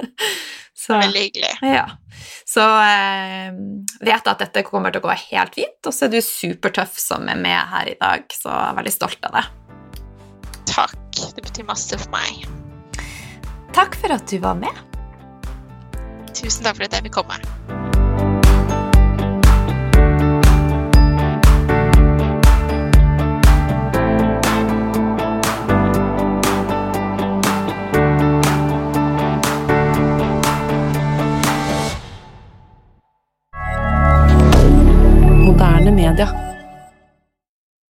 Speaker 4: Så, Veldig hyggelig.
Speaker 3: Ja. Så eh, vet at dette kommer til å gå helt fint, og så er du supertøff som er med her i dag, så jeg er veldig stolt av deg.
Speaker 4: Takk. Det betyr masse for meg.
Speaker 3: Takk for at du var med.
Speaker 4: Tusen takk for at jeg fikk komme.
Speaker 5: Media.